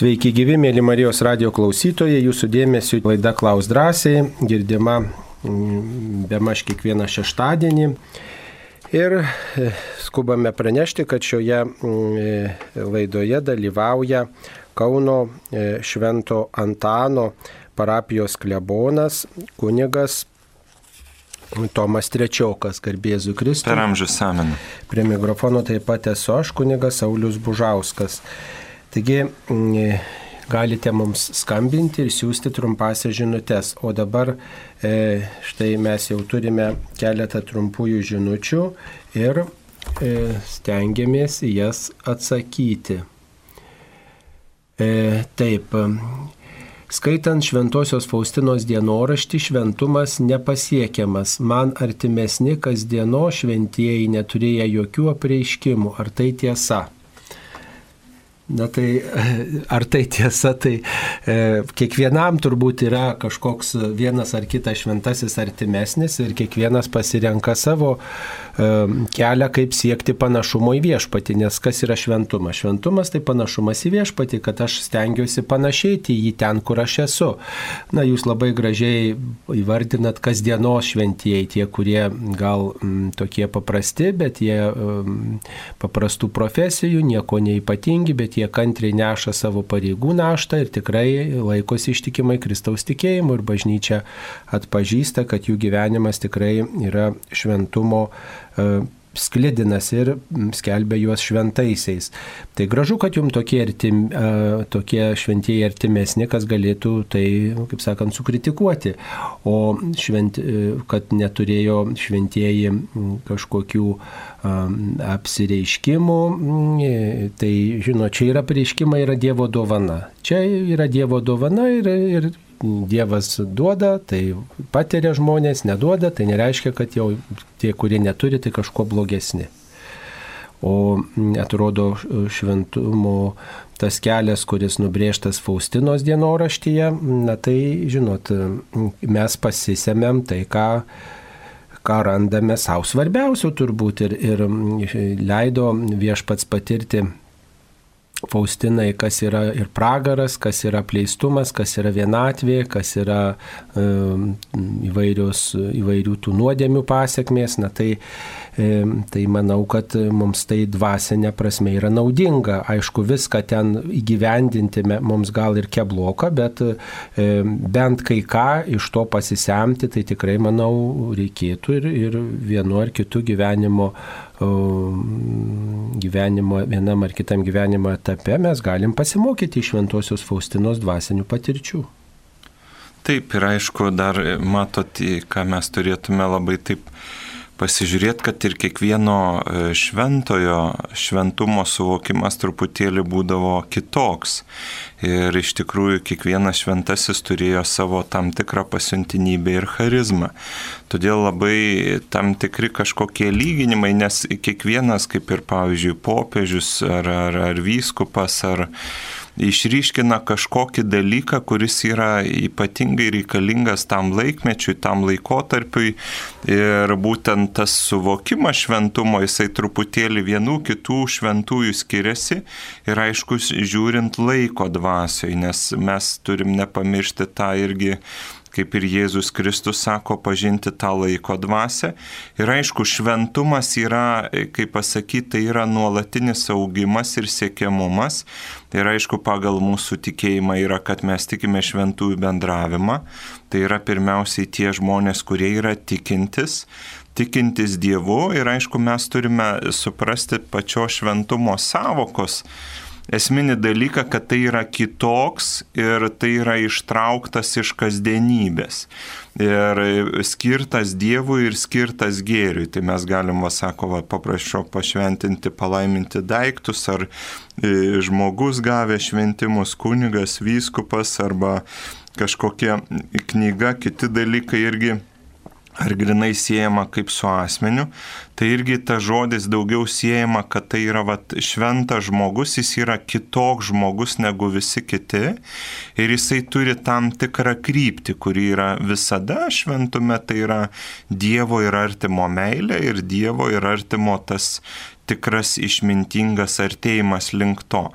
Sveiki gyvi, mėly Marijos radio klausytojai, jūsų dėmesio laida Klaus drąsiai, girdima mm, be maž kiekvieną šeštadienį. Ir e, skubame pranešti, kad šioje mm, e, laidoje dalyvauja Kauno e, Švento Antano parapijos klebonas, kunigas Tomas Trečiokas, garbėzu Kristus. Per amžius saminu. Prie mikrofono taip pat esu aš, kunigas Saulis Bužauskas. Taigi mm, galite mums skambinti ir siūsti trumpasias žinutės. O dabar e, štai mes jau turime keletą trumpųjų žinučių ir e, stengiamės jas atsakyti. E, taip. Skaitant Šventojios Faustinos dienoraštį, šventumas nepasiekiamas, man artimesni kasdieno šventieji neturėję jokių apreiškimų. Ar tai tiesa? Na tai ar tai tiesa, tai e, kiekvienam turbūt yra kažkoks vienas ar kitas šventasis artimesnis ir kiekvienas pasirenka savo kelią, kaip siekti panašumo į viešpatį, nes kas yra šventumas? Šventumas tai panašumas į viešpatį, kad aš stengiuosi panašėti į jį ten, kur aš esu. Na, jūs labai gražiai įvardinat kasdienos šventieji, tie, kurie gal m, tokie paprasti, bet jie m, paprastų profesijų, nieko neipatingi, bet jie jie kantriai neša savo pareigų naštą ir tikrai laikosi ištikimai Kristaus tikėjimu ir bažnyčia atpažįsta, kad jų gyvenimas tikrai yra šventumo e, sklidinas ir skelbia juos šventaisiais. Tai gražu, kad jums tokie, artim, tokie šventieji artimesni, kas galėtų tai, kaip sakant, sukritikuoti. O švent, e, kad neturėjo šventieji kažkokių apsireiškimų, tai žino, čia yra pareiškimai, yra Dievo dovana. Čia yra Dievo dovana ir, ir Dievas duoda, tai patiria žmonės, neduoda, tai nereiškia, kad jau tie, kurie neturi, tai kažkuo blogesni. O atrodo šventumo tas kelias, kuris nubrėžtas Faustinos dienoraštyje, na tai, žinot, mes pasisėmėm tai, ką ką randame savo svarbiausių turbūt ir, ir leido viešpats patirti Faustinai, kas yra ir pragaras, kas yra pleistumas, kas yra vienatvė, kas yra e, įvairios, įvairių tų nuodėmių pasiekmės. Na tai E, tai manau, kad mums tai dvasinė prasme yra naudinga. Aišku, viską ten įgyvendinti mums gal ir kebloka, bet e, bent kai ką iš to pasisemti, tai tikrai manau reikėtų ir, ir vienu ar kitu gyvenimo gyvenimo, vienam ar kitam gyvenimo etape mes galim pasimokyti iš Šventojios Faustinos dvasinių patirčių. Taip, ir aišku, dar matot, ką mes turėtume labai taip pasižiūrėti, kad ir kiekvieno e, šventojo šventumo suvokimas truputėlį būdavo kitoks. Ir iš tikrųjų kiekvienas šventasis turėjo savo tam tikrą pasiuntinybę ir charizmą. Todėl labai tam tikri kažkokie lyginimai, nes kiekvienas, kaip ir pavyzdžiui, popiežius ar, ar, ar vyskupas ar išryškina kažkokį dalyką, kuris yra ypatingai reikalingas tam laikmečiui, tam laikotarpiui. Ir būtent tas suvokimas šventumo, jisai truputėlį vienų kitų šventųjų skiriasi ir aišku, žiūrint laiko dvasioj, nes mes turim nepamiršti tą irgi kaip ir Jėzus Kristus sako, pažinti tą laiko dvasę. Ir aišku, šventumas yra, kaip pasakyti, tai yra nuolatinis augimas ir siekiamumas. Ir aišku, pagal mūsų tikėjimą yra, kad mes tikime šventųjų bendravimą. Tai yra pirmiausiai tie žmonės, kurie yra tikintis tikintis Dievu ir aišku mes turime suprasti pačio šventumo savokos esminį dalyką, kad tai yra kitoks ir tai yra ištrauktas iš kasdienybės. Ir skirtas Dievui ir skirtas gėriui. Tai mes galim, va, sako, va, paprašau pašventinti, palaiminti daiktus, ar e, žmogus gavę šventimus, kunigas, vyskupas, arba kažkokia knyga, kiti dalykai irgi ar grinai siejama kaip su asmeniu, tai irgi ta žodis daugiau siejama, kad tai yra vat, šventas žmogus, jis yra kitoks žmogus negu visi kiti ir jisai turi tam tikrą kryptį, kuri yra visada šventume, tai yra Dievo ir artimo meilė ir Dievo ir artimo tas tikras išmintingas artėjimas link to.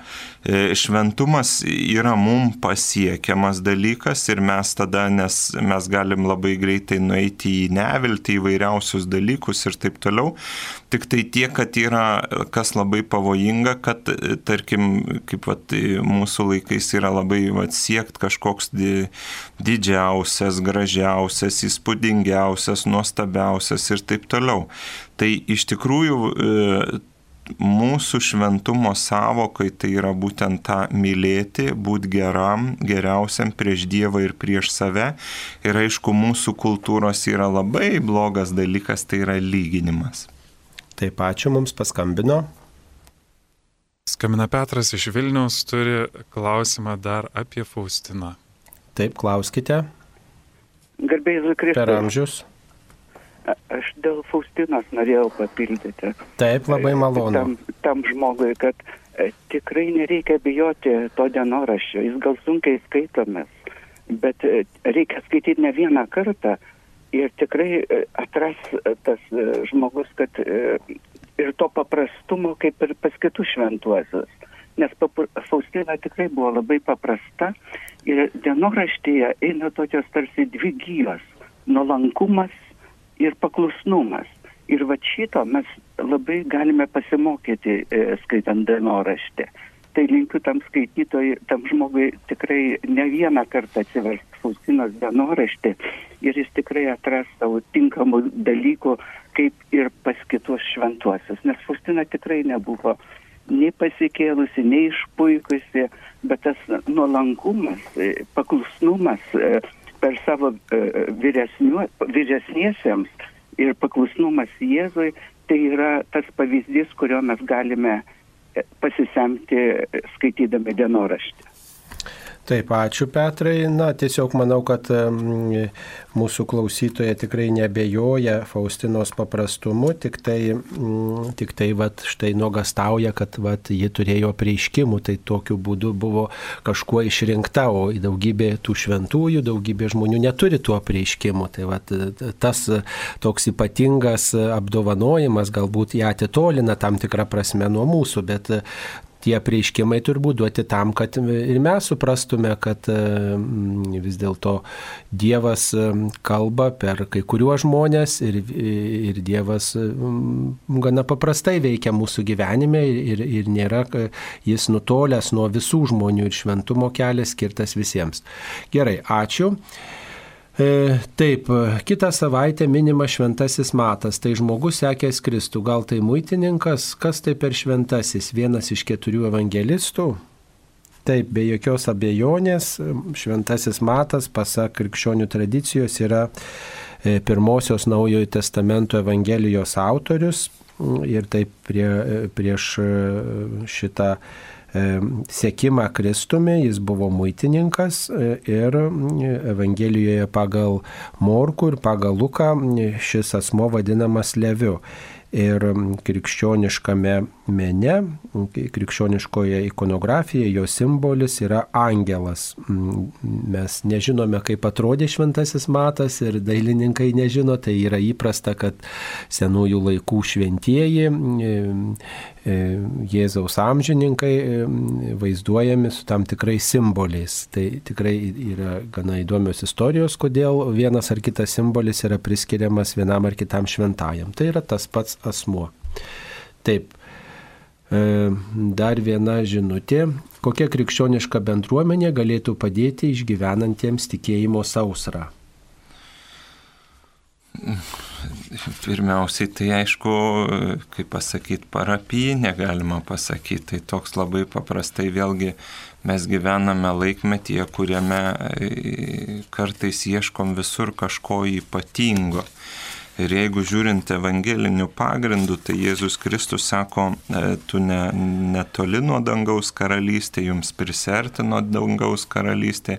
e, šventumas yra mum pasiekiamas dalykas ir mes tada, nes mes galim labai greitai nueiti į neviltį, įvairiausius dalykus ir taip toliau. Tik tai tiek, kad yra kas labai pavojinga, kad, tarkim, kaip vat, mūsų laikais yra labai vat, siekt kažkoks di, didžiausias, gražiausias, įspūdingiausias, nuostabiausias ir taip toliau. Tai iš tikrųjų mūsų šventumo savokai tai yra būtent tą mylėti, būti geram, geriausiam prieš Dievą ir prieš save. Ir aišku, mūsų kultūros yra labai blogas dalykas, tai yra lyginimas. Taip, ačiū mums paskambino. Skambina Petras iš Vilnius, turi klausimą dar apie Faustiną. Taip, klauskite. Garbėjai Kristus. Per amžius. Aš dėl Faustinos norėjau papildyti. Taip, labai malonu. Tam, tam žmogui, kad e, tikrai nereikia bijoti to dienoraščio. Jis gal sunkiai skaitomas, bet e, reikia skaityti ne vieną kartą ir tikrai e, atras tas žmogus, kad ir to paprastumo kaip ir pas kitus šventuosius. Nes Faustina tikrai buvo labai paprasta ir dienoraštyje eina tokios tarsi dvi gyjos - nuolankumas ir paklusnumas. Ir va šito mes labai galime pasimokyti e, skaitant dienoraštį. Tai linkiu tam skaitytojui, tam žmogui tikrai ne vieną kartą atsiversti Faustinos dienoraštį ir jis tikrai atras savo tinkamų dalykų, kaip ir pas kitus šventuosius. Nes Faustina tikrai nebuvo nei pasikėlusi, nei išpuikusi, bet tas nuolankumas, e, paklusnumas e, per savo e, vyresniu- vyresniesiems ir paklusnumas Jėzui, tai yra tas pavyzdys, kurio mes galime e, pasisemti e, skaitydami dienoraštį. Taip, ačiū Petrai. Na, tiesiog manau, kad mūsų klausytoja tikrai nebejoja Faustinos paprastumu, tik tai, mm, tik tai vat, štai nuogastauja, kad vat, ji turėjo prieiškimų, tai tokiu būdu buvo kažkuo išrinkta, o į daugybę tų šventųjų, daugybė žmonių neturi tuo prieiškimu. Tai vat, tas toks ypatingas apdovanojimas galbūt ją atitolina tam tikrą prasme nuo mūsų, bet tie prieiškimai turbūt duoti tam, kad ir mes suprastume, kad mm, vis dėlto Dievas mm, kalba per kai kuriuos žmonės ir, ir Dievas mm, gana paprastai veikia mūsų gyvenime ir, ir nėra jis nutolęs nuo visų žmonių ir šventumo kelias skirtas visiems. Gerai, ačiū. E, taip, kitą savaitę minima šventasis matas, tai žmogus sekęs Kristų, gal tai muitininkas, kas tai per šventasis, vienas iš keturių evangelistų. Taip, be jokios abejonės, šventasis matas, pasak krikščionių tradicijos, yra e, pirmosios naujojo testamento evangelijos autorius. Ir taip prie, prieš šitą sekimą Kristumi, jis buvo muitininkas ir Evangelijoje pagal Morku ir pagal Luką šis asmo vadinamas Leviu. Ir krikščioniškame mene, krikščioniškoje ikonografijoje jo simbolis yra angelas. Mes nežinome, kaip atrodė šventasis matas ir dailininkai nežino, tai yra įprasta, kad senųjų laikų šventieji Jėzaus amžininkai vaizduojami su tam tikrais simboliais. Tai tikrai yra gana įdomios istorijos, kodėl vienas ar kitas simbolis yra priskiriamas vienam ar kitam šventajam. Tai yra tas pats asmuo. Taip. Dar viena žinutė. Kokia krikščioniška bendruomenė galėtų padėti išgyvenantiems tikėjimo sausrą? Pirmiausiai, tai aišku, kaip pasakyti, parapijinė galima pasakyti, tai toks labai paprastai vėlgi mes gyvename laikmetyje, kuriame kartais ieškom visur kažko ypatingo. Ir jeigu žiūrint evangelinių pagrindų, tai Jėzus Kristus sako, tu ne, netoli nuo dangaus karalystė, jums priserti nuo dangaus karalystė.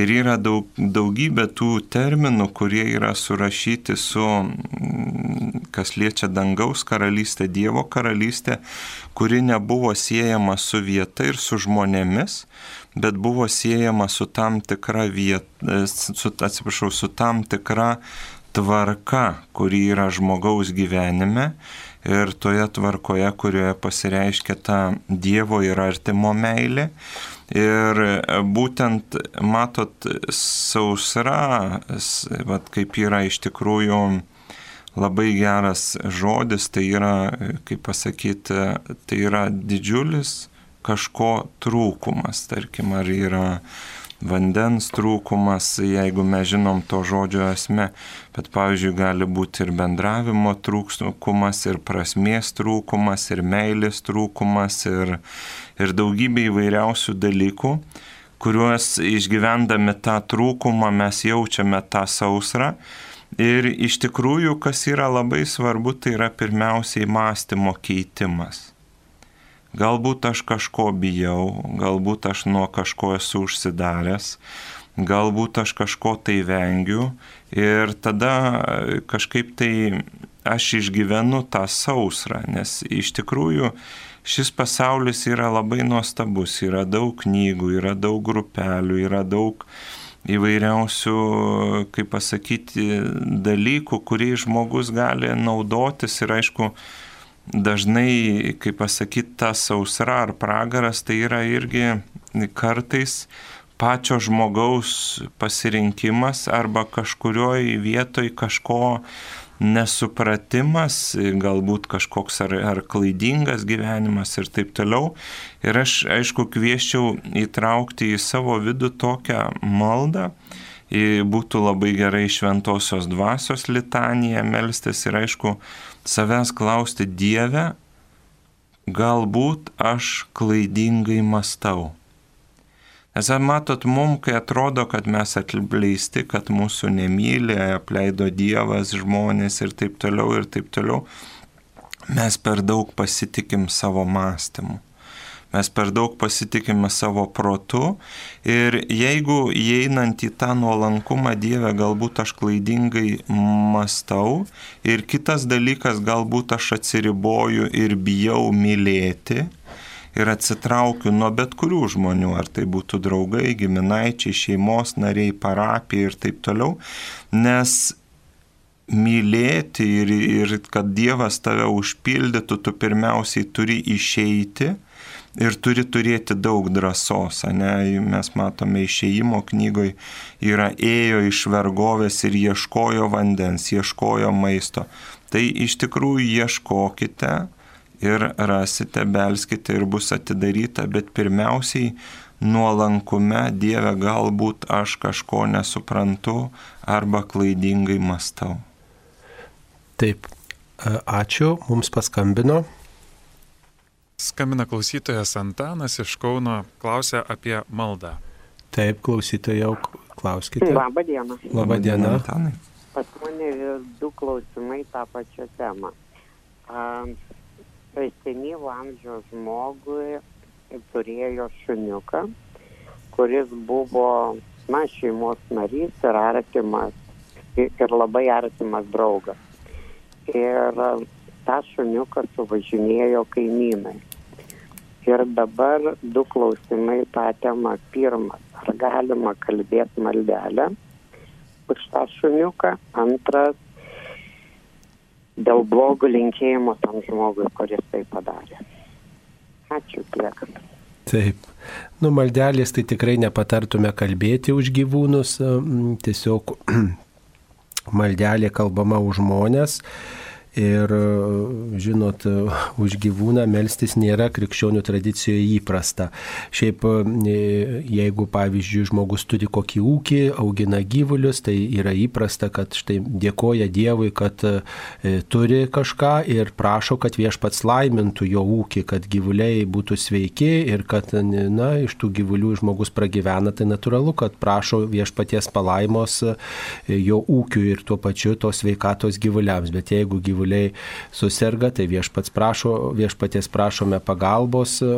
Ir yra daug, daugybė tų terminų, kurie yra surašyti su, kas liečia dangaus karalystę, Dievo karalystę, kuri nebuvo siejama su vieta ir su žmonėmis, bet buvo siejama su tam tikra vieta, su, atsiprašau, su tam tikra tvarka, kuri yra žmogaus gyvenime ir toje tvarkoje, kurioje pasireiškia ta Dievo ir artimo meilė. Ir būtent, matot, sausra, vat, kaip yra iš tikrųjų labai geras žodis, tai yra, kaip pasakyti, tai yra didžiulis kažko trūkumas, tarkim, ar yra vandens trūkumas, jeigu mes žinom to žodžio esmę, bet pavyzdžiui gali būti ir bendravimo trūkumas, ir prasmės trūkumas, ir meilės trūkumas, ir, ir daugybė įvairiausių dalykų, kuriuos išgyvendami tą trūkumą mes jaučiame tą sausrą. Ir iš tikrųjų, kas yra labai svarbu, tai yra pirmiausiai mąstymo keitimas Galbūt aš kažko bijau, galbūt aš nuo kažko esu užsidaręs, galbūt aš kažko tai vengiu ir tada kažkaip tai aš išgyvenu tą sausrą, nes iš tikrųjų šis pasaulis yra labai nuostabus, yra daug knygų, yra daug grupelių, yra daug įvairiausių, kaip pasakyti, dalykų, kuriais žmogus gali naudotis ir aišku, dažnai, kaip pasakyti, ta sausra ar pragaras tai yra irgi kartais pačio žmogaus pasirinkimas arba kažkurioje vietoje kažko nesupratimas, galbūt kažkoks ar, ar klaidingas gyvenimas ir taip toliau. Ir aš, aišku, kvieščiau įtraukti į savo vidų tokią maldą, būtų labai gerai šventosios dvasios litaniją melstis ir aišku, savęs klausti Dievę, galbūt aš klaidingai mastau. Nes matot, mum, kai atrodo, kad mes atleisti, kad mūsų nemylė, apleido Dievas, žmonės ir taip toliau ir taip toliau, mes per daug pasitikim savo mąstymu. Mes per daug pasitikime savo protu ir jeigu įeinant į tą nuolankumą Dievę galbūt aš klaidingai mastau ir kitas dalykas galbūt aš atsiriboju ir bijau mylėti ir atsitraukiu nuo bet kurių žmonių, ar tai būtų draugai, giminaičiai, šeimos nariai, parapija ir taip toliau, nes mylėti ir, ir kad Dievas tave užpildytų, tu pirmiausiai turi išeiti ir turi turėti daug drąsos, ne? Mes matome išėjimo knygoje yra ėjo iš vergovės ir ieškojo vandens, ieškojo maisto. Tai iš tikrųjų ieškokite ir rasite, belskite ir bus atidaryta, bet pirmiausiai nuolankume Dieve galbūt aš kažko nesuprantu arba klaidingai mastau. Taip, ačiū, mums paskambino. Skambina klausytojas Antanas iš Kauno, klausia apie maldą. Taip, klausytojau, klauskite. Labą dieną. Labą dieną. Antanai. Pas mane du klausimai tą pačią temą. Tai senyvo amžiaus žmogui turėjo šuniuką, kuris buvo, na, šeimos narys ir artimas, ir labai artimas draugas. Ir tą šuniuką suvažinėjo kaimynai. Ir dabar du klausimai tą temą. Pirmas, ar galima kalbėti maldelę už tą šuniuką. Antras, dėl blogų linkėjimo tam žmogui, kuris tai padarė. Ačiū tiek. Taip. Nu, maldelės tai tikrai nepatartume kalbėti už gyvūnus, tiesiog maldelė kalbama už žmonės Ir, žinot, už gyvūną melstis nėra krikščionių tradicijoje įprasta. Šiaip, jeigu, pavyzdžiui, žmogus turi kokį ūkį, augina gyvulius, tai yra įprasta, kad štai dėkoja Dievui, kad e, turi kažką ir prašo, kad viešpats laimintų jo ūkį, kad gyvuliai būtų sveiki ir kad, na, iš tų gyvulių žmogus pragyvena, tai natūralu, kad prašo viešpaties palaimos e, jo ūkiui ir tuo pačiu tos sveikatos gyvuliams. Bet jeigu gyvuliai gyvuliai susirga, tai viešpats prašo, viešpaties prašome pagalbos e,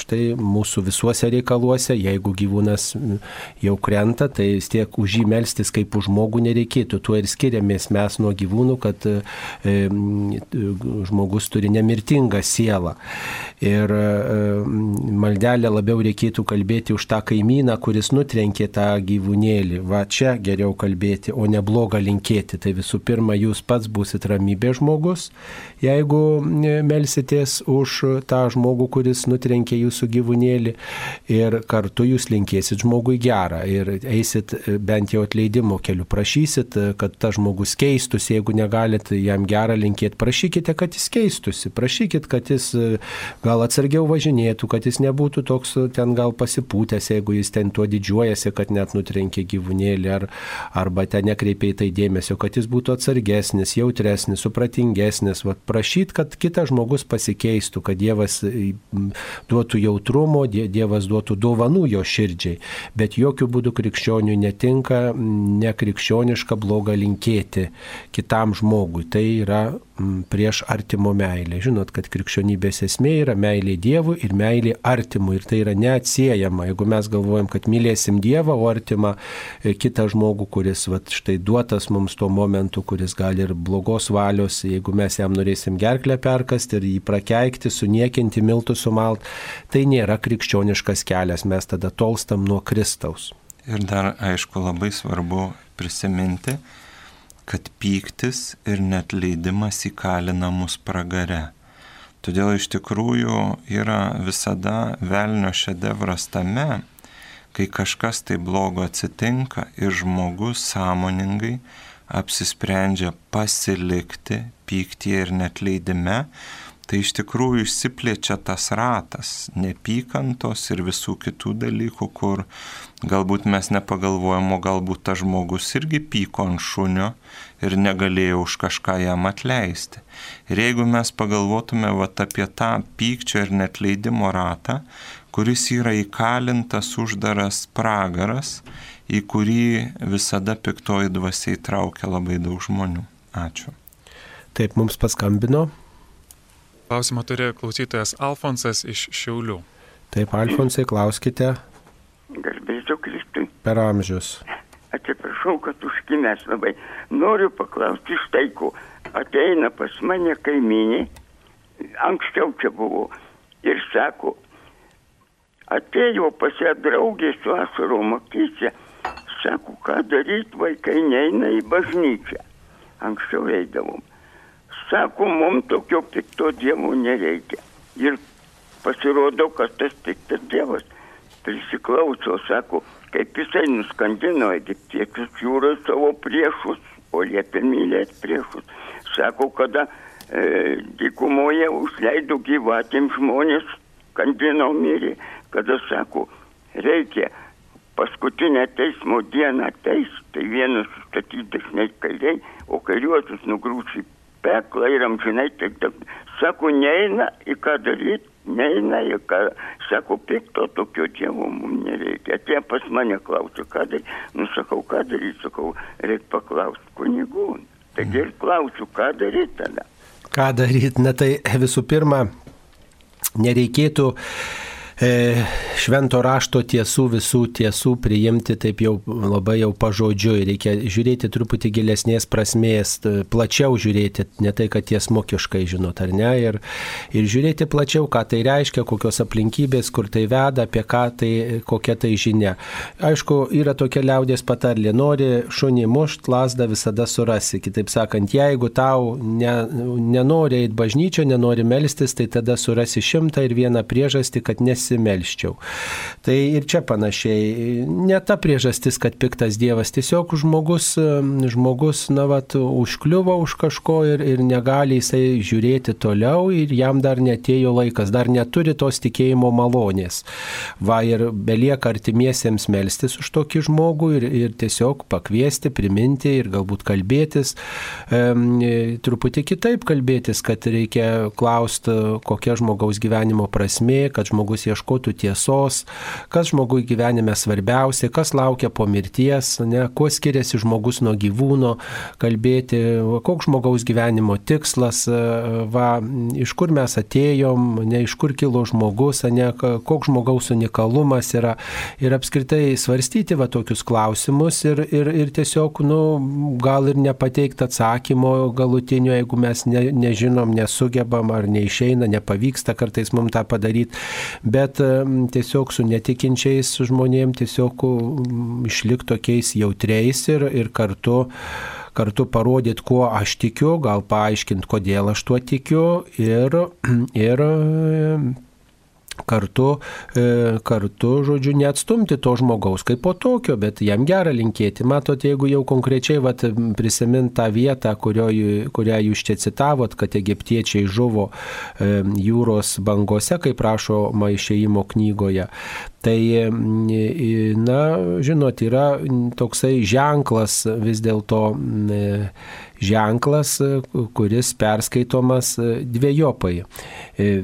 štai mūsų visuose reikaluose. Jeigu gyvūnas jau krenta, tai vis tiek už jį melstis kaip už žmogų nereikėtų. Tuo ir skiriamės mes nuo gyvūnų, kad e, žmogus turi nemirtingą sielą. Ir e, maldelę labiau reikėtų kalbėti už tą kaimyną, kuris nutrenkė tą gyvūnėlį. Va čia geriau kalbėti, o ne blogą linkėti. Tai visų pirma, jūs pats būsit ramybė žmogus žmogus, jeigu e, melsitės už tą žmogų, kuris nutrenkė jūsų gyvūnėlį ir kartu jūs linkėsit žmogui gerą ir eisit e, bent jau atleidimo keliu, prašysit, e, kad tas žmogus keistųsi, jeigu negalit jam gerą linkėti, prašykite, kad jis keistųsi, prašykit, kad jis gal atsargiau važinėtų, kad jis nebūtų toks ten gal pasipūtęs, jeigu jis ten tuo didžiuojasi, kad net nutrenkė gyvūnėlį ar, arba ten nekreipia į tai dėmesio, kad jis būtų atsargesnis, jautresnis, supratingesnis, vat, prašyti, kad kitas žmogus pasikeistų, kad Dievas duotų jautrumo, Dievas duotų dovanų jo širdžiai. Bet jokių būdų krikščionių netinka nekrikščionišką blogą linkėti kitam žmogui. Tai yra prieš artimo meilę. Žinot, kad krikščionybės esmė yra meilė Dievui ir meilė artimui. Ir tai yra neatsiejama. Jeigu mes galvojam, kad mylėsim Dievą, o artimą e, kitą žmogų, kuris vat, štai duotas mums tuo momentu, kuris gali ir blogos valios, jeigu mes jam norėsim gerklę perkasti ir jį prakeikti, suniekinti, miltų sumalt, tai nėra krikščioniškas kelias. Mes tada tolstam nuo Kristaus. Ir dar, aišku, labai svarbu prisiminti, kad pyktis ir net leidimas įkalina mus pragare. Todėl iš tikrųjų yra visada velnio šedevras tame, kai kažkas tai blogo atsitinka ir žmogus sąmoningai apsisprendžia pasilikti pyktyje ir net leidime, tai iš tikrųjų išsiplečia tas ratas nepykantos ir visų kitų dalykų, kur galbūt mes nepagalvojom, o galbūt tas žmogus irgi pyko ant šunio ir negalėjo už kažką jam atleisti. Ir jeigu mes pagalvotume vat, apie tą pykčio ir net leidimo ratą, kuris yra įkalintas uždaras pragaras, į kurį visada piktoji dvasia įtraukia labai daug žmonių. Ačiū. Taip, mums paskambino Klausimą turėjo klausytojas Alfonsas iš Šiaulių. Taip, Alfonsai, klauskite. Garbėsiu Kristui. Per amžius. Atsiprašau, kad užkimęs labai. Noriu paklausti štai ko. Ateina pas mane kaiminė, anksčiau čia buvo, ir sako, atėjo pas ją draugė su ašarom akise, sako, ką daryti, vaikai neina į bažnyčią. Anksčiau eidavom sako, mums tokio pikto Dievo nereikia. Ir pasirodo, kad tas piktas Dievas prisiklauso, sako, kaip jisai nuskandino egiptiečius jūroje savo priešus, o liepė mylėti priešus. Sako, kada e, dykumoje užleido gyvatėm žmonės, kandino mirė, kada sako, reikia paskutinę teismo dieną teis, tai vienas statyti dažnai kairiai, o kairiuosius nugrūsti peklą ir amžinai taip, taip. Sako, neina į ką daryti, neina į ką, sako, pikto tokio dievo mums nereikia. Atėjo pas mane klausia, ką daryti. Nusakau, ką daryti, sakau, reikia paklausti kunigų. Taigi ir klausiu, ką daryti tada. Ką daryti? Na tai visų pirma, nereikėtų švento rašto tiesų, visų tiesų priimti taip jau labai jau pažodžiui. Reikia žiūrėti truputį gilesnės prasmės, plačiau žiūrėti, ne tai, kad tiesmokiškai žinot, ar ne, ir, ir žiūrėti plačiau, ką tai reiškia, kokios aplinkybės, kur tai veda, apie ką tai, kokia tai žinia. Aišku, yra tokia liaudės patarlė, nori šunį mušt, lasdą visada surasi. Kitaip sakant, jeigu tau ne, nenori eiti bažnyčio, nenori melstis, tai tada surasi šimtą ir vieną priežastį, kad nesi nesimelščiau. Tai ir čia panašiai. Ne ta priežastis, kad piktas Dievas, tiesiog žmogus, žmogus na, vat, užkliuvo už kažko ir, ir negali jisai žiūrėti toliau ir jam dar netėjo laikas, dar neturi tos tikėjimo malonės. Va ir belieka artimiesiems melstis už tokį žmogų ir, ir tiesiog pakviesti, priminti ir galbūt kalbėtis, e, truputį kitaip kalbėtis, kad reikia klausti, kokia žmogaus gyvenimo prasme, kad žmogus ieškotų ieškotų tiesos, kas žmogui gyvenime svarbiausia, kas laukia po mirties, ne, kuo skiriasi žmogus nuo gyvūno, kalbėti, koks žmogaus gyvenimo tikslas, va, iš kur mes atėjom, ne iš kur kilo žmogus, ne, koks žmogaus unikalumas yra. Ir apskritai svarstyti va tokius klausimus ir, ir, ir tiesiog, nu, gal ir nepateikti atsakymo galutinio, jeigu mes ne, nežinom, nesugebam ar neišeina, nepavyksta kartais mums tą padaryti, bet bet tiesiog su netikinčiais žmonėm tiesiog išlikti tokiais jautriais ir, ir kartu kartu parodyti, kuo aš tikiu, gal paaiškinti, kodėl aš tuo tikiu ir, ir kartu, e, kartu, žodžiu, neatstumti to žmogaus kaip po tokio, bet jam gerą linkėti. Matote, jeigu jau konkrečiai vat, prisimint tą vietą, kurio, kurią jūs čia citavot, kad egiptiečiai žuvo e, jūros bangose, kaip rašoma išėjimo knygoje, Tai, na, žinot, yra toksai ženklas vis dėlto ženklas, kuris perskaitomas dviejopai.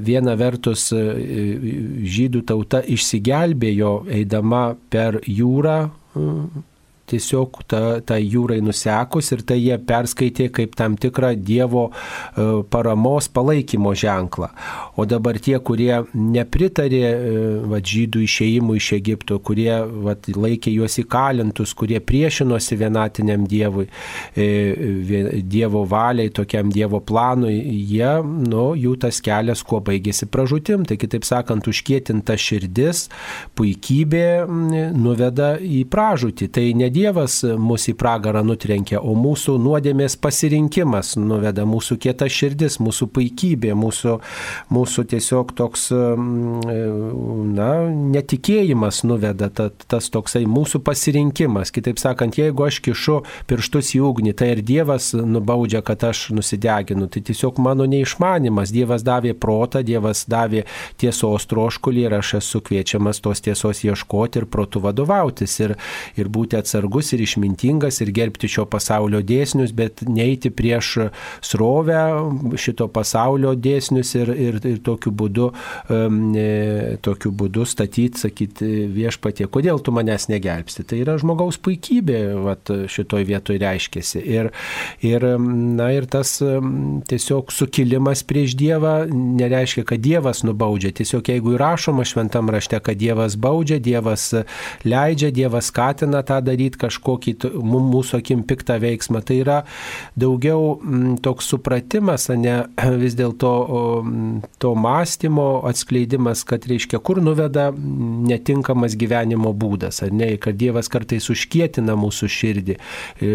Viena vertus žydų tauta išsigelbėjo eidama per jūrą tiesiog ta, ta jūrai nusekus ir tai jie perskaitė kaip tam tikrą Dievo e, paramos palaikymo ženklą. O dabar tie, kurie nepritarė e, va, žydų išėjimui iš Egipto, kurie va, laikė juos įkalintus, kurie priešinosi vienatiniam Dievui, e, Dievo valiai, tokiam Dievo planui, jie, nu, jų tas kelias kuo baigėsi pražutim. Tai kitaip sakant, užkietinta širdis, puikybė nuveda į pražutį. Tai ne Dievo Dievas mus į pragarą nutrenkia, o mūsų nuodėmės pasirinkimas nuveda mūsų kieta širdis, mūsų puikybė, mūsų, mūsų tiesiog toks, na, netikėjimas nuveda, ta, tas toksai mūsų pasirinkimas. Kitaip sakant, jeigu aš kišu pirštus į ugnį, tai ir Dievas nubaudžia, kad aš nusideginu. Tai tiesiog mano neišmanimas. Dievas davė protą, Dievas davė tiesos troškulį ir aš esu kviečiamas tos tiesos ieškoti ir protų vadovautis ir, ir būti atsargus atsargus ir išmintingas ir gerbti šio pasaulio dėsnius, bet neiti prieš srovę šito pasaulio dėsnius ir, ir, ir tokiu, būdu, um, tokiu būdu statyti, sakyti viešpatie, kodėl tu manęs negelbsti. Tai yra žmogaus puikybė vat, šitoj vietoje reiškėsi. Ir, ir, na, ir tas tiesiog sukilimas prieš Dievą nereiškia, kad Dievas nubaudžia. Tiesiog jeigu įrašoma šventam rašte, kad Dievas baudžia, Dievas leidžia, Dievas skatina tą daryti, kažkokį mūsų akim piktą veiksmą. Tai yra daugiau m, toks supratimas, ne vis dėlto to mąstymo atskleidimas, kad reiškia, kur nuveda netinkamas gyvenimo būdas, ar ne, kad Dievas kartais užkietina mūsų širdį, e,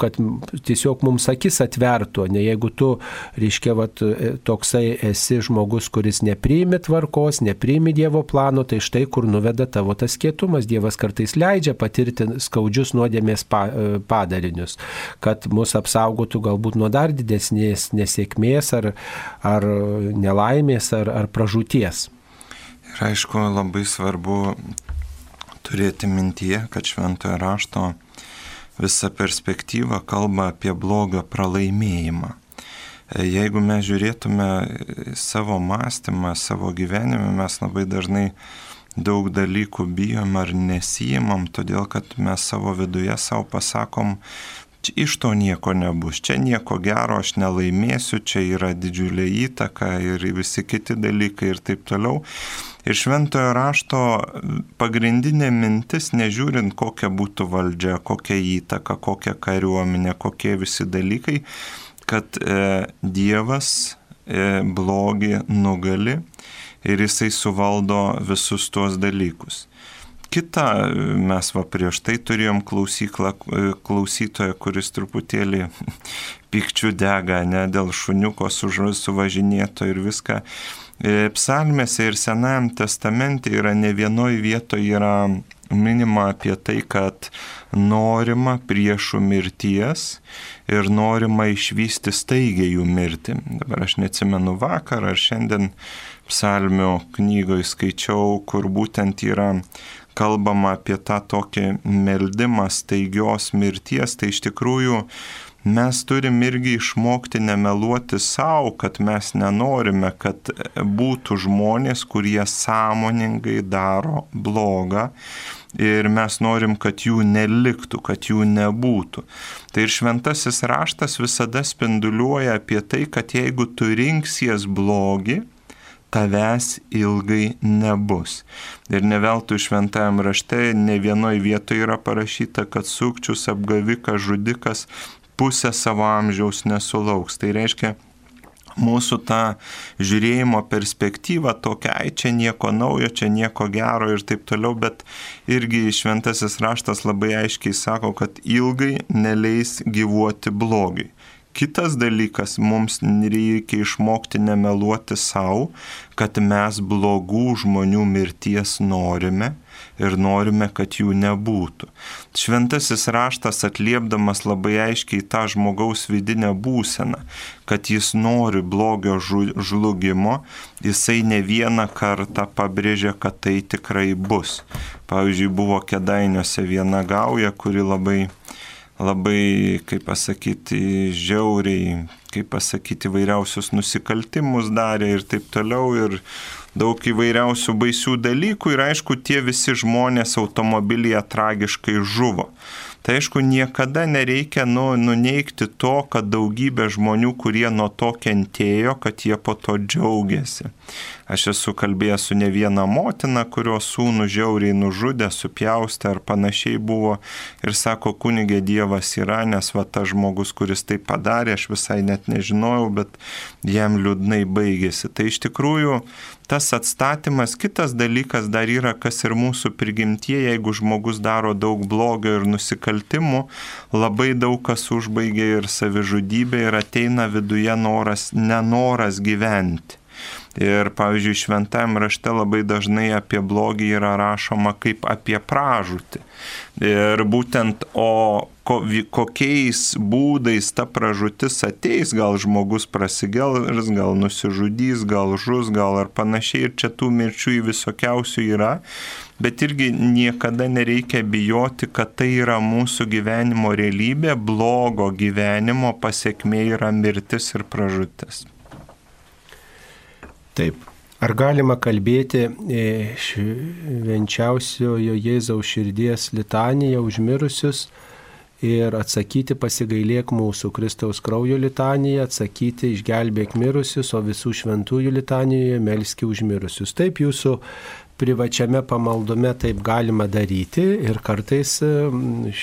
kad tiesiog mums akis atvertų, ne jeigu tu, reiškia, vat, e, toksai esi žmogus, kuris nepriimi tvarkos, nepriimi Dievo plano, tai štai kur nuveda tavo tas kietumas. Dievas kartais leidžia patirti skaudžius nuodėmės e, padarinius, kad mus apsaugotų galbūt nuo dar didesnės nesėkmės ar, ar nelaimės ar, ar pražūties. Ir aišku, labai svarbu turėti mintyje, kad šventojo rašto visa perspektyva kalba apie blogio pralaimėjimą. E, jeigu mes žiūrėtume savo mąstymą, savo gyvenimą, mes labai dažnai daug dalykų bijom ar nesijimam, todėl kad mes savo viduje savo pasakom, iš to nieko nebus, čia nieko gero aš nelaimėsiu, čia yra didžiulė įtaka ir visi kiti dalykai ir taip toliau. Ir šventojo rašto pagrindinė mintis, nežiūrint kokia būtų valdžia, kokia įtaka, kokia kariuomenė, kokie visi dalykai, kad e, Dievas e, blogį nugali ir jisai suvaldo visus tuos dalykus. Kita, mes va prieš tai turėjom klausyklą, klausytoją, kuris truputėlį pikčių dega, ne, dėl šuniuko suvažinėto ir viską. E, psalmėse ir Senajam testamente yra ne vienoj vietoje yra minima apie tai, kad norima priešų mirties ir norima išvysti staigiai jų mirtį. Dabar aš neatsimenu vakar ar šiandien psalmių knygoje skaičiau, kur būtent yra kalbama apie tą tokį meldimą staigios mirties, tai iš tikrųjų mes turim irgi išmokti nemeluoti savo, kad mes nenorime, kad būtų žmonės, kurie sąmoningai daro blogą ir mes norim, kad jų neliktų, kad jų nebūtų. Tai ir šventasis raštas visada spinduliuoja apie tai, kad jeigu tu rinksies blogį, tavęs ilgai nebus. Ir ne veltui šventajam rašte ne vienoje vietoje yra parašyta, kad sukčius, apgavikas, žudikas pusę savo amžiaus nesulauks. Tai reiškia, mūsų tą žiūrėjimo perspektyvą tokia, ai čia nieko naujo, čia nieko gero ir taip toliau, bet irgi šventasis raštas labai aiškiai sako, kad ilgai neleis gyvuoti blogiui. Kitas dalykas, mums reikia išmokti nemeluoti savo, kad mes blogų žmonių mirties norime ir norime, kad jų nebūtų. Šventasis raštas atliepdamas labai aiškiai tą žmogaus vidinę būseną, kad jis nori blogio žlugimo, jisai ne vieną kartą pabrėžia, kad tai tikrai bus. Pavyzdžiui, buvo kedainiuose viena gauja, kuri labai labai, kaip pasakyti, žiauriai, kaip pasakyti, vairiausius nusikaltimus darė ir taip toliau. Ir daug įvairiausių baisių dalykų ir aišku, tie visi žmonės automobilyje tragiškai žuvo. Tai aišku, niekada nereikia nu, nuneikti to, kad daugybė žmonių, kurie nuo to kentėjo, kad jie po to džiaugiasi. Aš esu kalbėjęs su ne viena motina, kurios sūnų žiauriai nužudė, supjaustė ar panašiai buvo ir sako, kunigė Dievas yra, nes va tas žmogus, kuris tai padarė, aš visai net nežinojau, bet jam liūdnai baigėsi. Tai iš tikrųjų tas atstatymas, kitas dalykas dar yra, kas ir mūsų prigimtie, jeigu žmogus daro daug blogio ir nusikaltimų, labai daug kas užbaigia ir savižudybė ir ateina viduje noras, nenoras gyventi. Ir, pavyzdžiui, šventajame rašte labai dažnai apie blogį yra rašoma kaip apie pražūtį. Ir būtent, o ko, kokiais būdais ta pražūtis ateis, gal žmogus prasigels, gal nusižudys, gal žus, gal ar panašiai. Ir čia tų mirčių visokiausių yra. Bet irgi niekada nereikia bijoti, kad tai yra mūsų gyvenimo realybė, blogo gyvenimo pasiekmė yra mirtis ir pražūtis. Taip. Ar galima kalbėti e, švenčiausiojo Jėzaus širdies litaniją užmirusius ir atsakyti pasigailėk mūsų Kristaus kraujo litaniją, atsakyti išgelbėk mirusius, o visų šventųjų litanijoje melski užmirusius. Taip jūsų privačiame pamaldume taip galima daryti ir kartais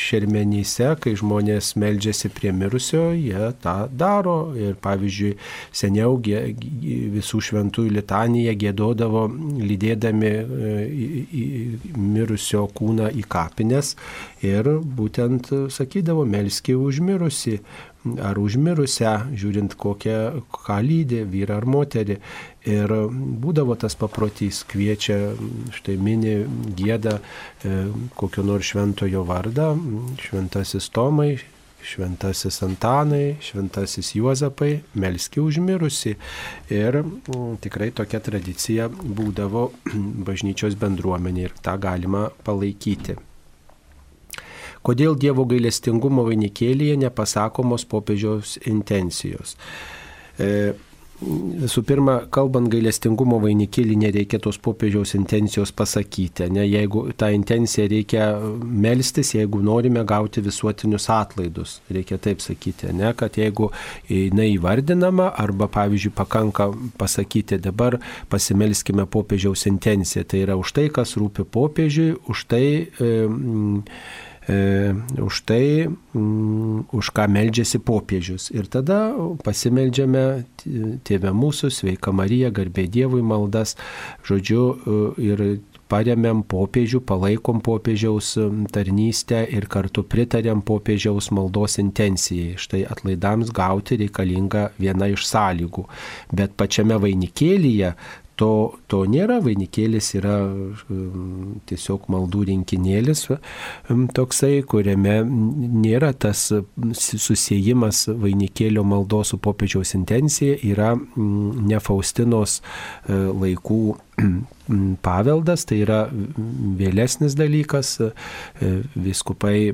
šermenyse, kai žmonės meldžiasi prie mirusio, jie tą daro. Ir pavyzdžiui, seniau visų šventųjų litaniją gėdodavo lydėdami e, mirusio kūną į kapines ir būtent sakydavo, melski užmirusi ar užmirusią, žiūrint kokią, ką lydė, vyrą ar moterį. Ir būdavo tas paprotys, kviečia, štai mini gėda e, kokio nors šventojo vardą, šventasis Tomai, šventasis Antanai, šventasis Juozapai, melski užmirusi. Ir tikrai tokia tradicija būdavo bažnyčios bendruomenė ir tą galima palaikyti. Kodėl Dievo gailestingumo vainikėlėje nepasakomos popiežiaus intencijos? E, Visų pirma, kalbant gailestingumo vainikėlį, nereikia tos popiežiaus intencijos pasakyti. Ne? Jeigu tą intenciją reikia melstis, jeigu norime gauti visuotinius atlaidus, reikia taip sakyti, ne? kad jeigu jinai įvardinama arba, pavyzdžiui, pakanka pasakyti dabar pasimelskime popiežiaus intenciją, tai yra už tai, kas rūpi popiežiui, už tai... E, e, už tai, mm, už ką meldžiasi popiežius. Ir tada pasimeldžiame Tėvę mūsų, sveika Marija, garbė Dievui maldas, žodžiu, e, ir paremėm popiežių, palaikom popiežiaus tarnystę ir kartu pritarėm popiežiaus maldos intencijai. Štai atlaidams gauti reikalinga viena iš sąlygų. Bet pačiame vainikėlyje to, to nėra, vainikėlis yra um, tiesiog maldų rinkinėlis um, toksai, kuriame nėra tas susijimas vainikėlio maldos su popiežiaus intencija, yra mm, ne Faustinos uh, laikų paveldas, tai yra vėlesnis dalykas. Viskupai,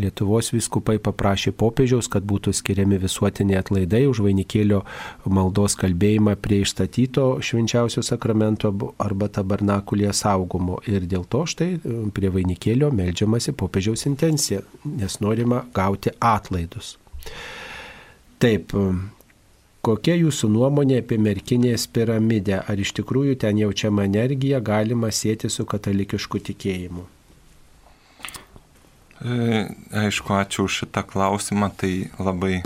Lietuvos viskupai paprašė popiežiaus, kad būtų skiriami visuotiniai atlaidai už vainikėlio maldos kalbėjimą prie išstatyto švenčiausio sakramento arba tabernakulėje saugomo. Ir dėl to štai prie vainikėlio melžiamasi popiežiaus intencija, nes norima gauti atlaidus. Taip, Kokia jūsų nuomonė apie merkinės piramidę? Ar iš tikrųjų ten jaučiama energija galima sėti su katalikišku tikėjimu? E, aišku, ačiū už šitą klausimą, tai labai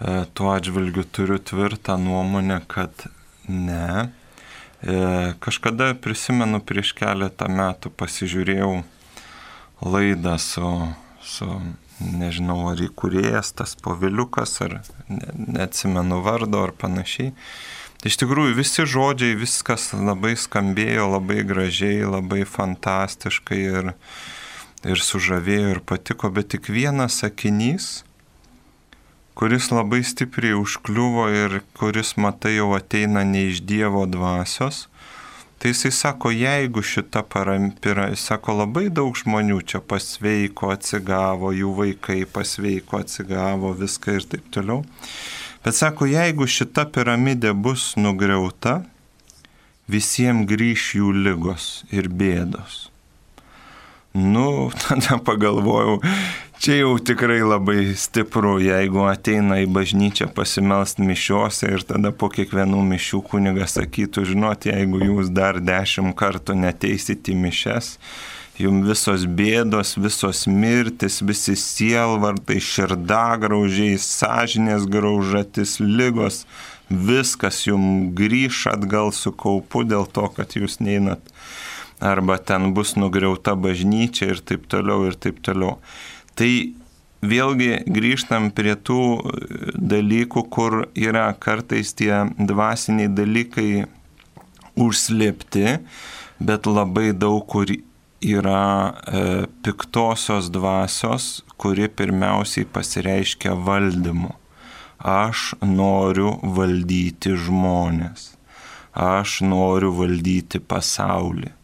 E, tuo atžvilgiu turiu tvirtą nuomonę, kad ne. E, kažkada prisimenu prieš keletą metų pasižiūrėjau laidą su, su nežinau, ar įkūrėjas tas poviliukas, ar ne, neatsimenu vardo ar panašiai. Iš tikrųjų, visi žodžiai, viskas labai skambėjo, labai gražiai, labai fantastiškai ir, ir sužavėjo ir patiko, bet tik vienas sakinys kuris labai stipriai užkliuvo ir kuris, matai, jau ateina ne iš Dievo dvasios, tai jisai sako, jeigu šita parampira, jis sako, labai daug žmonių čia pasveiko, atsigavo, jų vaikai pasveiko, atsigavo, viską ir taip toliau. Bet sako, jeigu šita piramidė bus nugriauta, visiems grįž jų lygos ir bėdos. Nu, tada pagalvojau, čia jau tikrai labai stipru, jeigu ateina į bažnyčią pasimelst mišiuose ir tada po kiekvienų mišių kunigas sakytų, žinot, jeigu jūs dar dešimt kartų neteisit į mišes, jums visos bėdos, visos mirtis, visi sielvartai, širdagraužiai, sąžinės graužatis, lygos, viskas jums grįž atgal su kaupu dėl to, kad jūs neinat arba ten bus nugriauta bažnyčia ir taip toliau ir taip toliau. Tai vėlgi grįžtam prie tų dalykų, kur yra kartais tie dvasiniai dalykai užslėpti, bet labai daug kur yra e, piktosios dvasios, kuri pirmiausiai pasireiškia valdymu. Aš noriu valdyti žmonės. Aš noriu valdyti pasaulį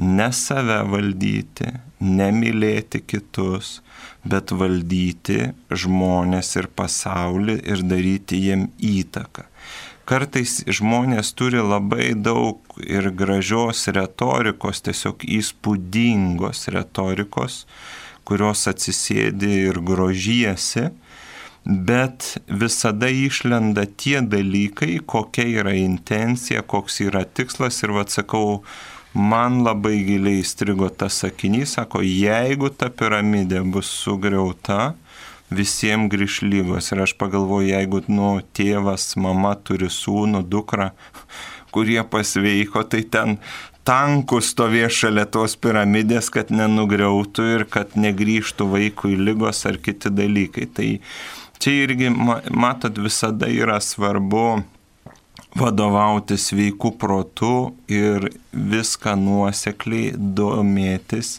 ne save valdyti, nemylėti kitus, bet valdyti žmonės ir pasaulį ir daryti jiem įtaką. Kartais žmonės turi labai daug ir gražios retorikos, tiesiog įspūdingos retorikos, kurios atsisėdi ir grožijasi, bet visada išlenda tie dalykai, kokia yra intencija, koks yra tikslas ir vad sakau, man labai giliai įstrigo tas sakinys, sako, jeigu ta piramidė bus sugriauta, visiems grįž lygos. Ir aš pagalvoju, jeigu, nu, tėvas, mama turi sūnų, dukrą, kurie pasveiko, tai ten tankus stovės šalia tos piramidės, kad nenugriautų ir kad negryžtų vaikui lygos ar kiti dalykai. Tai čia irgi, matot, visada yra svarbu vadovauti sveiku protu ir viską nuosekliai domėtis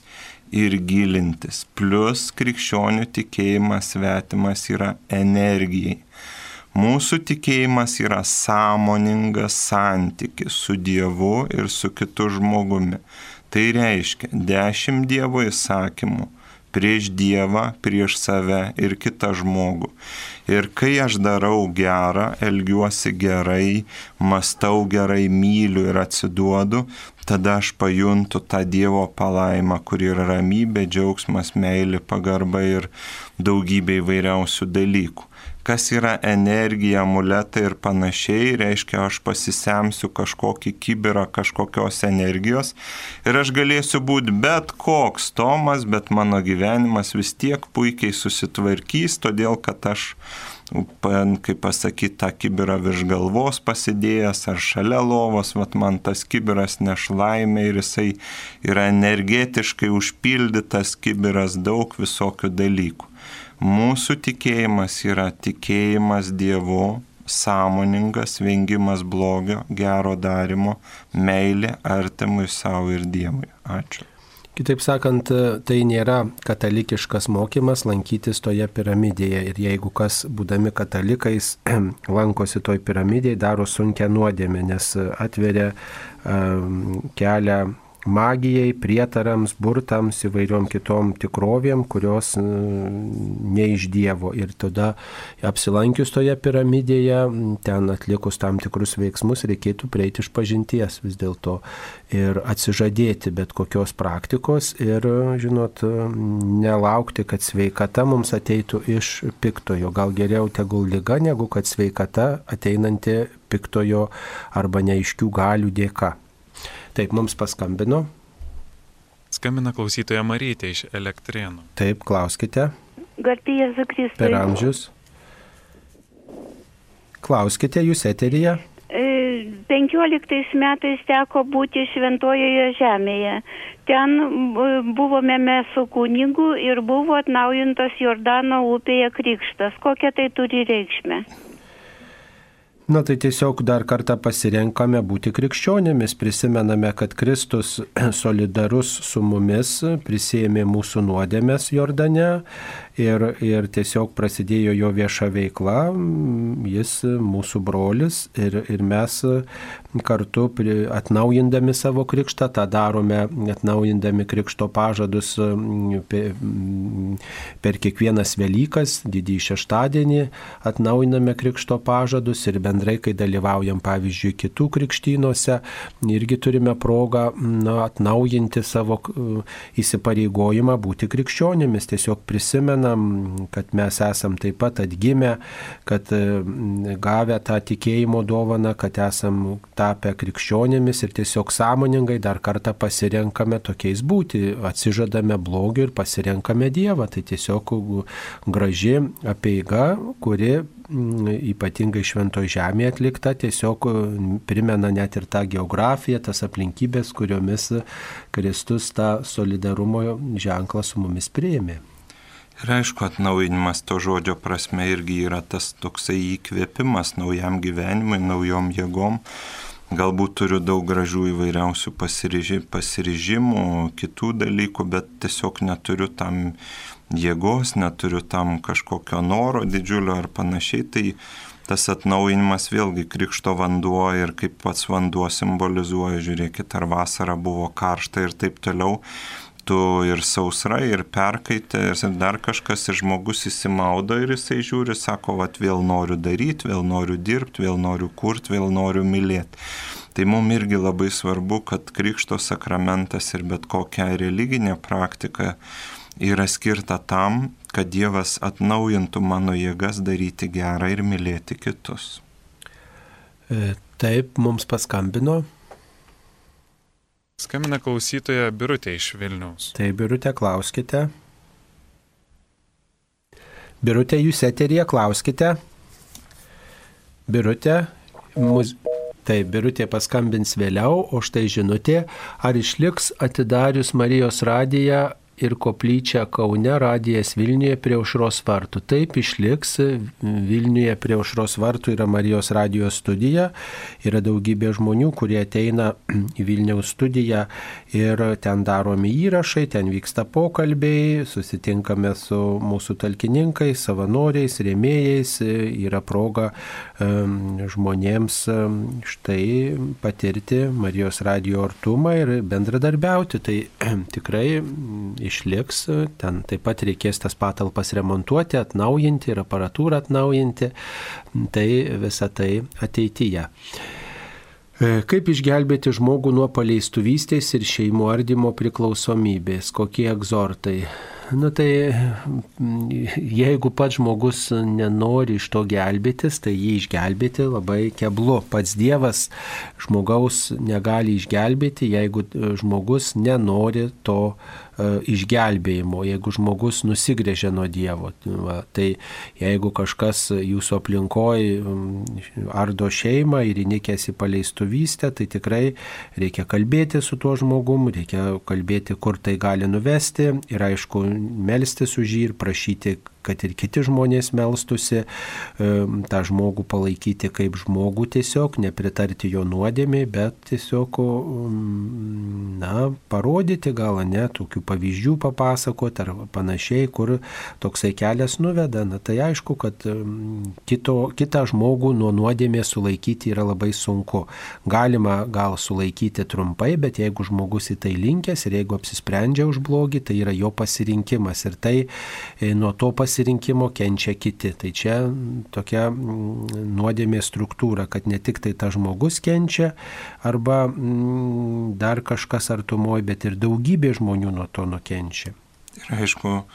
ir gilintis. Plus krikščionių tikėjimas svetimas yra energijai. Mūsų tikėjimas yra sąmoningas santykis su Dievu ir su kitu žmogumi. Tai reiškia dešimt Dievo įsakymų prieš Dievą, prieš save ir kitą žmogų. Ir kai aš darau gerą, elgiuosi gerai, mastau gerai, myliu ir atsiduodu, tada aš pajuntu tą Dievo palaimą, kur yra ramybė, džiaugsmas, meilė, pagarba ir daugybė įvairiausių dalykų kas yra energija, amuletai ir panašiai, reiškia, aš pasisemsiu kažkokį kibirą kažkokios energijos ir aš galėsiu būti bet koks Tomas, bet mano gyvenimas vis tiek puikiai susitvarkys, todėl kad aš kaip pasakyti, tą kibirą virš galvos pasidėjęs ar šalia lovos, vat man tas kibiras nešlaimė ir jisai yra energetiškai užpildytas kibiras daug visokių dalykų. Mūsų tikėjimas yra tikėjimas Dievu, sąmoningas vengimas blogio, gero darimo, meilė artimui savo ir Dievui. Ačiū. Kitaip sakant, tai nėra katalikiškas mokymas lankytis toje piramidėje ir jeigu kas, būdami katalikais, lankosi toj piramidėje, daro sunkę nuodėmę, nes atveria um, kelią magijai, prietarams, burtams, įvairiom kitom tikrovėm, kurios ne iš Dievo. Ir tada apsilankius toje piramidėje, ten atlikus tam tikrus veiksmus, reikėtų prieiti iš pažinties vis dėlto ir atsižadėti bet kokios praktikos ir, žinot, nelaukti, kad sveikata mums ateitų iš piktojo. Gal geriau tegul lyga, negu kad sveikata ateinanti piktojo arba neaiškių galių dėka. Taip, mums paskambino. Skambina klausytoja Marytė iš Elektrėnų. Taip, klauskite. Garbėjas Kristus. Per amžius. klauskite, jūs eterija. 15 e, metais teko būti šventojoje žemėje. Ten buvome mes su kunigu ir buvo atnaujintas Jordano upėje krikštas. Kokią tai turi reikšmę? Na tai tiesiog dar kartą pasirenkame būti krikščionėmis, prisimename, kad Kristus solidarus su mumis prisėmė mūsų nuodėmės Jordane ir, ir tiesiog prasidėjo jo vieša veikla, jis mūsų brolis ir, ir mes kartu atnaujindami savo krikštą, tą darome atnaujindami krikšto pažadus per kiekvienas Velykas, didįjį šeštadienį atnaujiname krikšto pažadus ir bendrai kai dalyvaujam, pavyzdžiui, kitų krikštynuose, irgi turime progą na, atnaujinti savo įsipareigojimą būti krikščionėmis. Tiesiog prisimenam, kad mes esam taip pat atgimę, kad gavę tą tikėjimo dovaną, kad esam tapę krikščionėmis ir tiesiog sąmoningai dar kartą pasirenkame tokiais būti, atsižadame blogį ir pasirenkame Dievą. Tai tiesiog graži apieiga, kuri ypatingai šventoje žemėje atlikta, tiesiog primena net ir tą geografiją, tas aplinkybės, kuriomis Kristus tą solidarumo ženklą su mumis prieimė. Ir aišku, atnaujinimas to žodžio prasme irgi yra tas toksai įkvėpimas naujam gyvenimui, naujom jėgom. Galbūt turiu daug gražių įvairiausių pasiryžimų, kitų dalykų, bet tiesiog neturiu tam jėgos, neturiu tam kažkokio noro didžiulio ar panašiai, tai tas atnaujinimas vėlgi krikšto vanduo ir kaip pats vanduo simbolizuoja, žiūrėkit, ar vasara buvo karšta ir taip toliau, tu ir sausra, ir perkaitė, ir dar kažkas, ir žmogus įsimaudo ir jisai žiūri, sako, va, vėl noriu daryti, vėl noriu dirbti, vėl noriu kurti, vėl noriu mylėti. Tai mums irgi labai svarbu, kad krikšto sakramentas ir bet kokia religinė praktika yra skirta tam, kad Dievas atnaujintų mano jėgas daryti gerą ir mylėti kitus. E, taip, mums paskambino. Skambina klausytoja Birutė iš Vilniaus. Taip, Birutė, klauskite. Birutė, jūs eterija, klauskite. Birutė, mus... Taip, Birutė paskambins vėliau, o štai žinutė, ar išliks atidarius Marijos radiją ir koplyčia Kaune, radijas Vilniuje prie aušros vartų. Taip išliks, Vilniuje prie aušros vartų yra Marijos radijos studija, yra daugybė žmonių, kurie ateina į Vilniaus studiją ir ten daromi įrašai, ten vyksta pokalbiai, susitinkame su mūsų talkininkais, savanoriais, rėmėjais, yra proga žmonėms štai patirti Marijos radio artumą ir bendradarbiauti. Tai tikrai išliks, ten taip pat reikės tas patalpas remontuoti, atnaujinti ir aparatūrą atnaujinti, tai visa tai ateityje. E, kaip išgelbėti žmogų nuo paleistuvystės ir šeimų ardymo priklausomybės? Kokie egzortai? Nu tai jeigu pats žmogus nenori iš to gelbėtis, tai jį išgelbėti labai keblu. Pats Dievas žmogaus negali išgelbėti, jeigu žmogus nenori to E, išgelbėjimo, jeigu žmogus nusigrėžia nuo Dievo. Va, tai jeigu kažkas jūsų aplinkoje ardo šeimą ir įnikęs į paleistuvystę, tai tikrai reikia kalbėti su tuo žmogum, reikia kalbėti, kur tai gali nuvesti ir aišku, melstis už jį ir prašyti, kad ir kiti žmonės melstusi, tą žmogų palaikyti kaip žmogų tiesiog, nepritarti jo nuodėmiai, bet tiesiog, na, parodyti gal ne, tokių pavyzdžių papasakoti ar panašiai, kur toksai kelias nuveda. Na, tai aišku, kad kito, kitą žmogų nuo nuodėmės sulaikyti yra labai sunku. Galima gal sulaikyti trumpai, bet jeigu žmogus į tai linkęs ir jeigu apsisprendžia už blogį, tai yra jo pasirinkimas. Ir tai e, nuo to pasirinkimo pasirinkimo kenčia kiti. Tai čia tokia mm, nuodėmė struktūra, kad ne tik tai tas žmogus kenčia arba mm, dar kažkas artumoji, bet ir daugybė žmonių nuo to nukenčia. Ir aišku,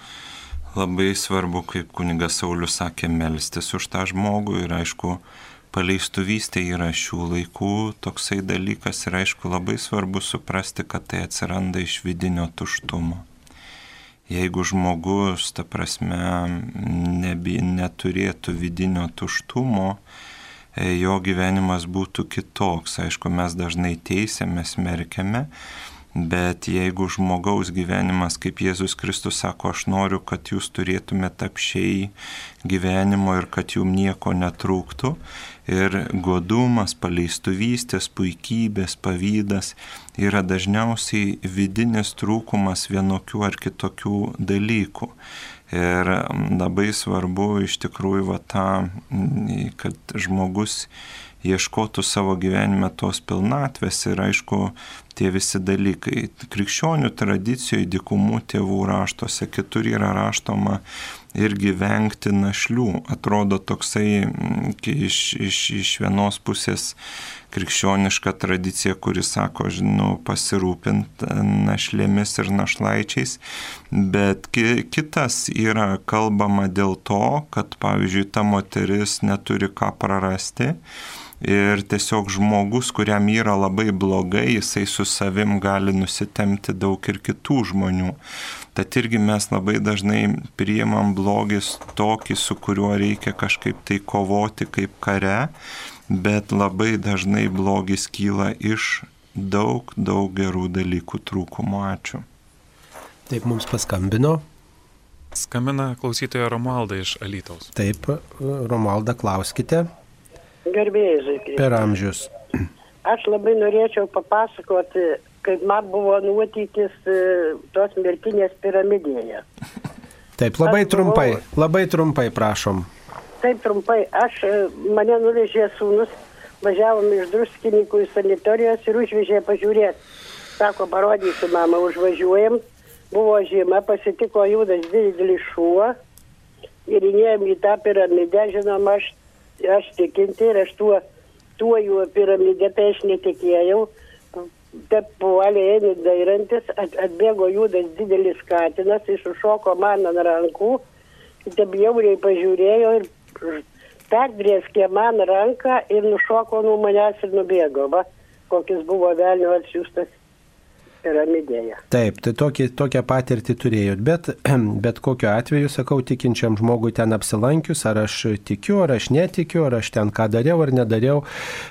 labai svarbu, kaip kunigas Saulis sakė, melstis už tą žmogų ir aišku, paleistuvystė yra šių laikų toksai dalykas ir aišku labai svarbu suprasti, kad tai atsiranda iš vidinio tuštumo jeigu žmogus, ta prasme, nebi, neturėtų vidinio tuštumo, e, jo gyvenimas būtų kitoks. Aišku, mes dažnai teisėme, smerkiame, Bet jeigu žmogaus gyvenimas, kaip Jėzus Kristus sako, aš noriu, kad jūs turėtumėte apšiai gyvenimo ir kad jums nieko netrūktų, ir godumas, paleistuvystės, puikybės, pavydas yra dažniausiai vidinis trūkumas vienokių ar kitokių dalykų. Ir labai svarbu iš tikrųjų va tą, kad žmogus ieškotų savo gyvenime tos pilnatvės ir aišku, tie visi dalykai. Krikščionių tradicijoje, dikumų tėvų raštuose, kitur yra raštoma irgi vengti našlių. Atrodo toksai iš, iš, iš vienos pusės krikščioniška tradicija, kuri sako, žinau, pasirūpinti našlėmis ir našlaičiais, bet ki, kitas yra kalbama dėl to, kad, pavyzdžiui, ta moteris neturi ką prarasti ir tiesiog žmogus, kuriam yra labai blogai, jisai su savim gali nusitemti daug ir kitų žmonių. Tad irgi mes labai dažnai priimam blogis tokį, su kuriuo reikia kažkaip tai kovoti kaip kare, bet labai dažnai blogis kyla iš daug, daug gerų dalykų trūkumo. Ačiū. Taip mums paskambino. Skambina klausytoja Romalda iš Alytaus. Taip, Romalda, klauskite. Gerbėjai žaikai. Per amžius. Aš labai norėčiau papasakoti, kaip man buvo nuotykis e, tos merkinės piramidėje. Taip, labai Aš buvau- trumpai, labai trumpai prašom. Taip trumpai, aš e, mane nuvežė sūnus, važiavom iš druskininkų į sanitorijos ir užvežė pažiūrėti. Sako, parodysiu, mama, užvažiuojam. Buvo žiema, pasitiko judas didelis šuo ir įėjom į tą piramidę, žinoma, aš, aš tikinti ir aš tuo, tuo jų piramidę, tai aš netikėjau. Taip puolė eini dairantis, at, atbėgo judas didelis katinas, jis užšoko man ant rankų, taip jauriai pažiūrėjo ir perdrėskė man ranką ir nušoko nuo manęs ir nubėgo, va, kokis buvo velnio atsiųstas piramidėje. Taip, tai tokį, tokią patirtį turėjot, bet, bet kokiu atveju, sakau, tikinčiam žmogui ten apsilankius, ar aš tikiu, ar aš netikiu, ar aš ten ką dariau ar nedariau,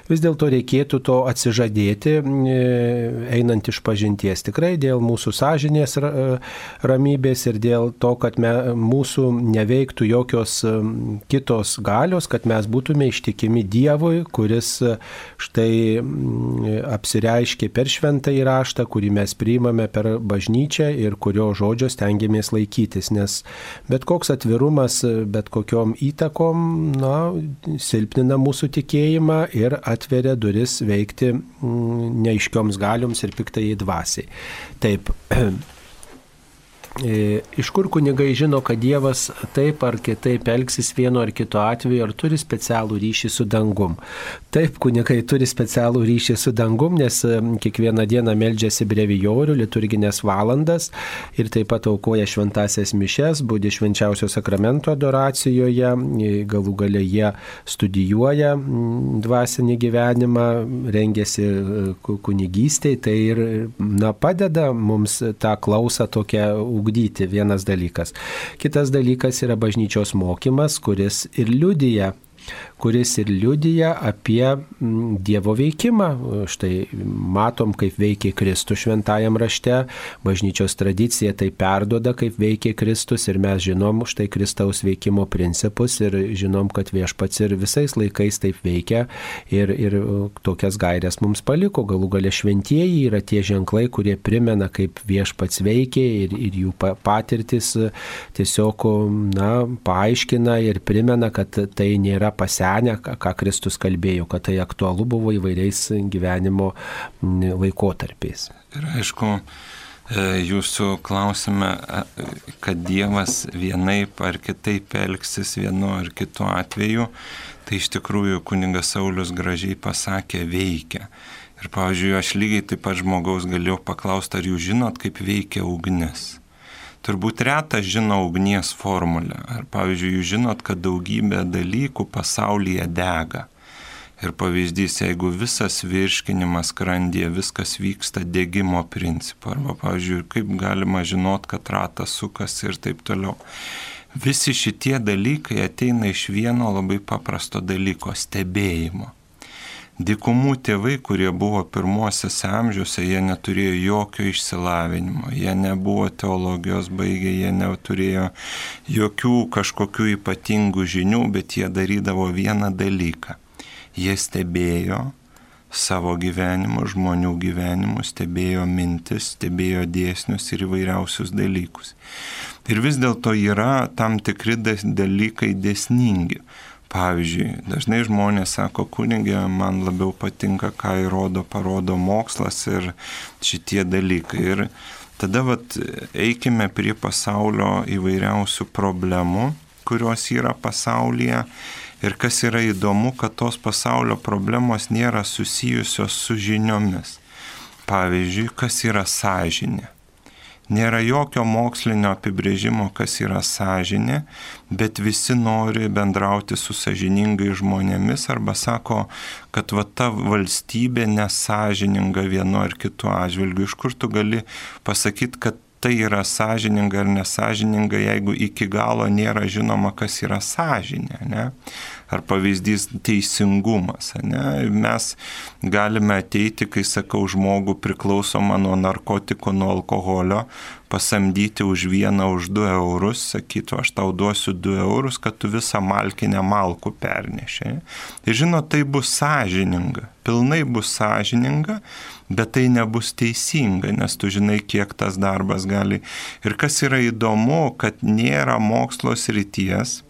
vis dėlto reikėtų to atsižadėti, e, einant iš pažinties. Tikrai dėl mūsų sąžinės e, ramybės ir dėl to, kad me, mūsų neveiktų jokios e, kitos galios, kad mes būtume ištikimi Dievui, kuris štai apsireiškė per šventą įraštą, kurį mes priimame per bažnyčią ir kurio žodžio stengiamės laikytis, nes bet koks atvirumas, bet kokiom įtakom, na, silpnina mūsų tikėjimą ir atveria duris veikti mm, neaiškioms galioms ir piktai dvasiai. Taip. E, Iš kur kunigai žino, kad Dievas taip ar kitaip elgsis vienu ar kitu atveju, ar turi specialų ryšį su dangum? Taip, kunigai turi specialų ryšį su dangum, nes e, kiekvieną dieną meldžiasi brevijorių, liturginės valandas ir taip pat aukoja šventasias mišes, būdi švenčiausio sakramento adoracijoje, e, galų gale jie studijuoja mm, dvasinį gyvenimą, rengiasi e, ku- kunigystei, tai ir na, padeda mums tą klausą tokią ugdyti, vienas dalykas. Kitas dalykas yra bažnyčios mokymas, kuris ir liudyja kuris ir liudyja apie mm, Dievo veikimą. Štai matom, kaip veikia Kristus šventajam rašte, bažnyčios tradicija tai perdoda, kaip veikia Kristus ir mes žinom štai Kristaus veikimo principus ir žinom, kad viešpats ir visais laikais taip veikia ir, ir tokias gairias mums paliko. Galų gale šventieji yra tie ženklai, kurie primena, kaip viešpats veikia ir, ir jų pa- patirtis tiesiog na, paaiškina ir primena, kad tai nėra pasenę, ką Kristus kalbėjo, kad tai aktualu buvo įvairiais gyvenimo laikotarpiais. Ir aišku, e, jūsų klausime, e, kad Dievas vienaip ar kitaip elgsis vienu ar kitu atveju, tai iš tikrųjų kuningas Saulis gražiai pasakė veikia. Ir pavyzdžiui, aš lygiai taip pat žmogaus galėjau paklausti, ar jūs žinot, kaip veikia ugnis. Turbūt retas žino ugnies formulę. Ar pavyzdžiui, jūs žinot, kad daugybė dalykų pasaulyje dega. Ir pavyzdys, jeigu visas virškinimas skrandyje, viskas vyksta degimo principu, arba, pavyzdžiui, kaip galima žinot, kad ratas sukasi ir taip toliau. Visi šitie dalykai ateina iš vieno labai paprasto dalyko - stebėjimo. Dikumų tėvai, kurie buvo pirmuosiuose amžiuose, jie neturėjo jokio išsilavinimo, jie nebuvo teologijos baigę, jie neturėjo jokių kažkokių ypatingų žinių, bet jie darydavo vieną dalyką. Jie stebėjo savo gyvenimo, žmonių gyvenimo, stebėjo mintis, stebėjo dėsnius ir įvairiausius dalykus. Ir vis dėlto yra tam tikri dalykai dėsningi. Pavyzdžiui, dažnai žmonės sako, kunigė, man labiau patinka, ką įrodo, parodo mokslas ir šitie dalykai. Ir tada vat, eikime prie pasaulio įvairiausių problemų, kurios yra pasaulyje. Ir kas yra įdomu, kad tos pasaulio problemos nėra susijusios su žiniomis. Pavyzdžiui, kas yra sąžinė. Nėra jokio mokslinio apibrėžimo, kas yra sąžinė, bet visi nori bendrauti su sąžiningai žmonėmis arba sako, kad va ta valstybė nesažininga vienu ar kitu atžvilgiu. Iš kur tu gali pasakyti, kad tai yra sąžininga ar nesažininga, jeigu iki galo nėra žinoma, kas yra sąžinė. Ne? Ar pavyzdys teisingumas. Ne? Mes galime ateiti, kai sakau, žmogų priklausomą nuo narkotikų, nuo alkoholio, pasamdyti už vieną, už du eurus, sakytų, aš tau duosiu du eurus, kad tu visą malkinę malkų pernešė. Ir žinot, tai bus sąžininga, pilnai bus sąžininga, bet tai nebus teisinga, nes tu žinai, kiek tas darbas gali. Ir kas yra įdomu, kad nėra mokslos ryties,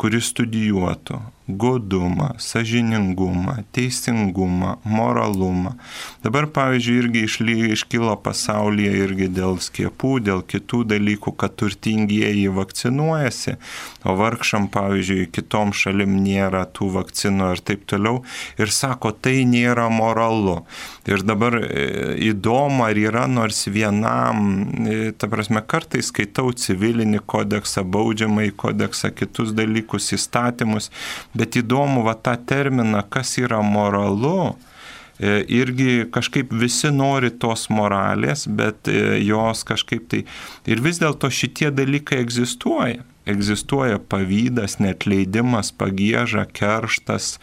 kuris studijuotų godumą, sažiningumą, teisingumą, moralumą. Dabar, pavyzdžiui, irgi išly, iškilo pasaulyje irgi dėl skiepų, dėl kitų dalykų, kad turtingieji vakcinuojasi, o vargšam, pavyzdžiui, kitom šalim nėra tų vakcinų ir taip toliau. Ir sako, tai nėra moralu. Ir dabar e, įdomu, ar yra nors vienam, e, ta prasme, kartais skaitau civilinį kodeksą, baudžiamąjį kodeksą, kitus dalykus, įstatymus, bet įdomu va tą terminą, kas yra moralu. E, irgi kažkaip visi nori tos moralės, bet e, jos kažkaip tai. Ir vis dėlto šitie dalykai egzistuoja egzistuoja pavydas, netleidimas, pagėža, kerštas,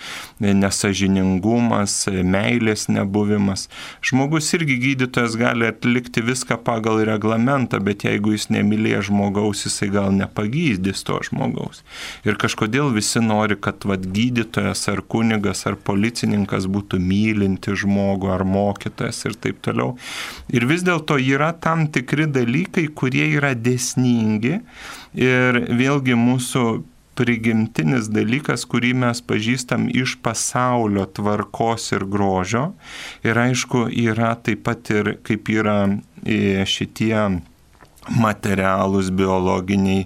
nesažiningumas, meilės nebuvimas. Žmogus irgi gydytojas gali atlikti viską pagal reglamentą, bet jeigu jis nemylė žmogaus, jisai gal nepagydys to žmogaus. Ir kažkodėl visi nori, kad vad gydytojas ar kunigas ar policininkas būtų mylinti žmogų ar mokytojas ir taip toliau. Ir vis dėlto yra tam tikri dalykai, kurie yra desningi Ir vėlgi mūsų prigimtinis dalykas, kurį mes pažįstam iš pasaulio tvarkos ir grožio. Ir aišku, yra taip pat ir kaip yra e, šitie materialūs biologiniai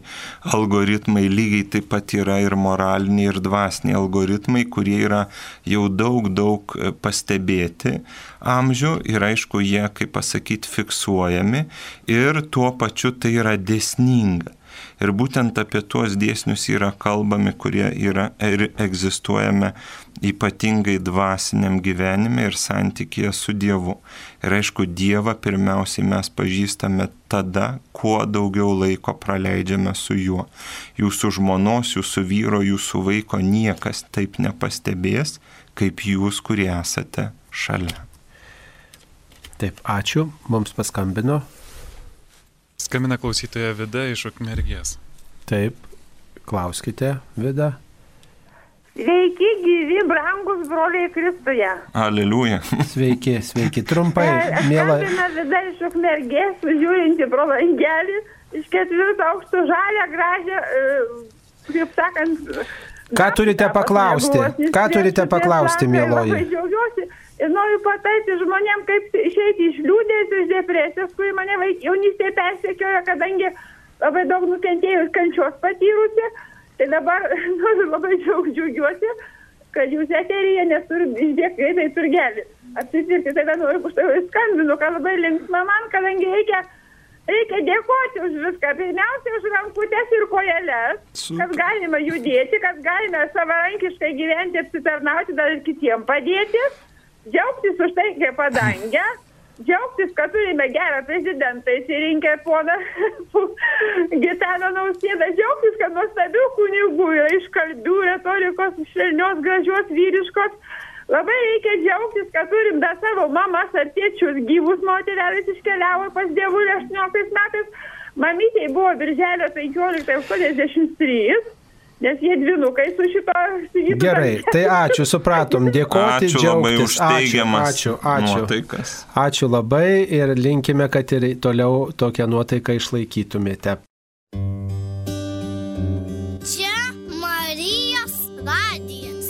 algoritmai, lygiai taip pat yra ir moraliniai, ir dvasiniai algoritmai, kurie yra jau daug, daug pastebėti amžių ir aišku, jie, kaip pasakyti, fiksuojami ir tuo pačiu tai yra desninga. Ir būtent apie tuos dėsnius yra kalbami, kurie yra ir egzistuojame ypatingai dvasiniam gyvenime ir santykėje su Dievu. Ir aišku, Dievą pirmiausiai mes pažįstame tada, kuo daugiau laiko praleidžiame su juo. Jūsų žmonos, jūsų vyro, jūsų vaiko niekas taip nepastebės, kaip jūs, kurie esate šalia. Taip, ačiū. Mums paskambino Skambina klausytoja Vida iš Ukmergės. Taip, klauskite, Vida. Sveiki, gyvi, brangus broliai Kristuje. Aleliuja. Sveiki, sveiki, trumpai, mėla. Skambina Vida iš Ukmergės, žiūrinti pro langelį, iš ketvirto aukšto žalę, gražią, e, kaip sakant. Ką turite paklausti? Ką turite paklausti, mėloji? Labai džiaugiuosi noriu patarti žmonėm, kaip išeiti iš liūdės, iš depresijos, kuri mane jaunystėje persekiojo, kadangi labai daug nukentėjus kančios patyrusi. Tai dabar noriu labai daug džiaugiuosi, kad jūs eteryje neturit išdėk greitai turgelį. Apsipirkti, tada noriu už tai skambinu, kad labai linksma man, kadangi reikia Reikia dėkoti už viską. Pirmiausia, už rankutės ir kojelės, kad galima judėti, kad galime savarankiškai gyventi, apsitarnauti, dar ir kitiem padėti džiaugtis už tai, kaip padangę, džiaugtis, kad turime gerą prezidentą įsirinkę poną Gitaną Nausėdą, džiaugtis, kad nuostabių kunigų yra iš kalbių, retorikos, švelnios, gražios, vyriškos. Labai reikia džiaugtis, kad turim dar savo mamas ar tėčius gyvus moterelis iškeliavo pas dievulį 18 metais. Mamytėj buvo birželio 15.83. Nes jie dvinukai su šito sigitu. Gerai, tai ačiū, supratom, dėkoti, Ačiū labai džiaugtis. už teigiamas ačiū, ačiū, nuotaikas. Ačiū labai ir linkime, kad ir toliau tokią nuotaiką išlaikytumėte. Čia Marijos radijas.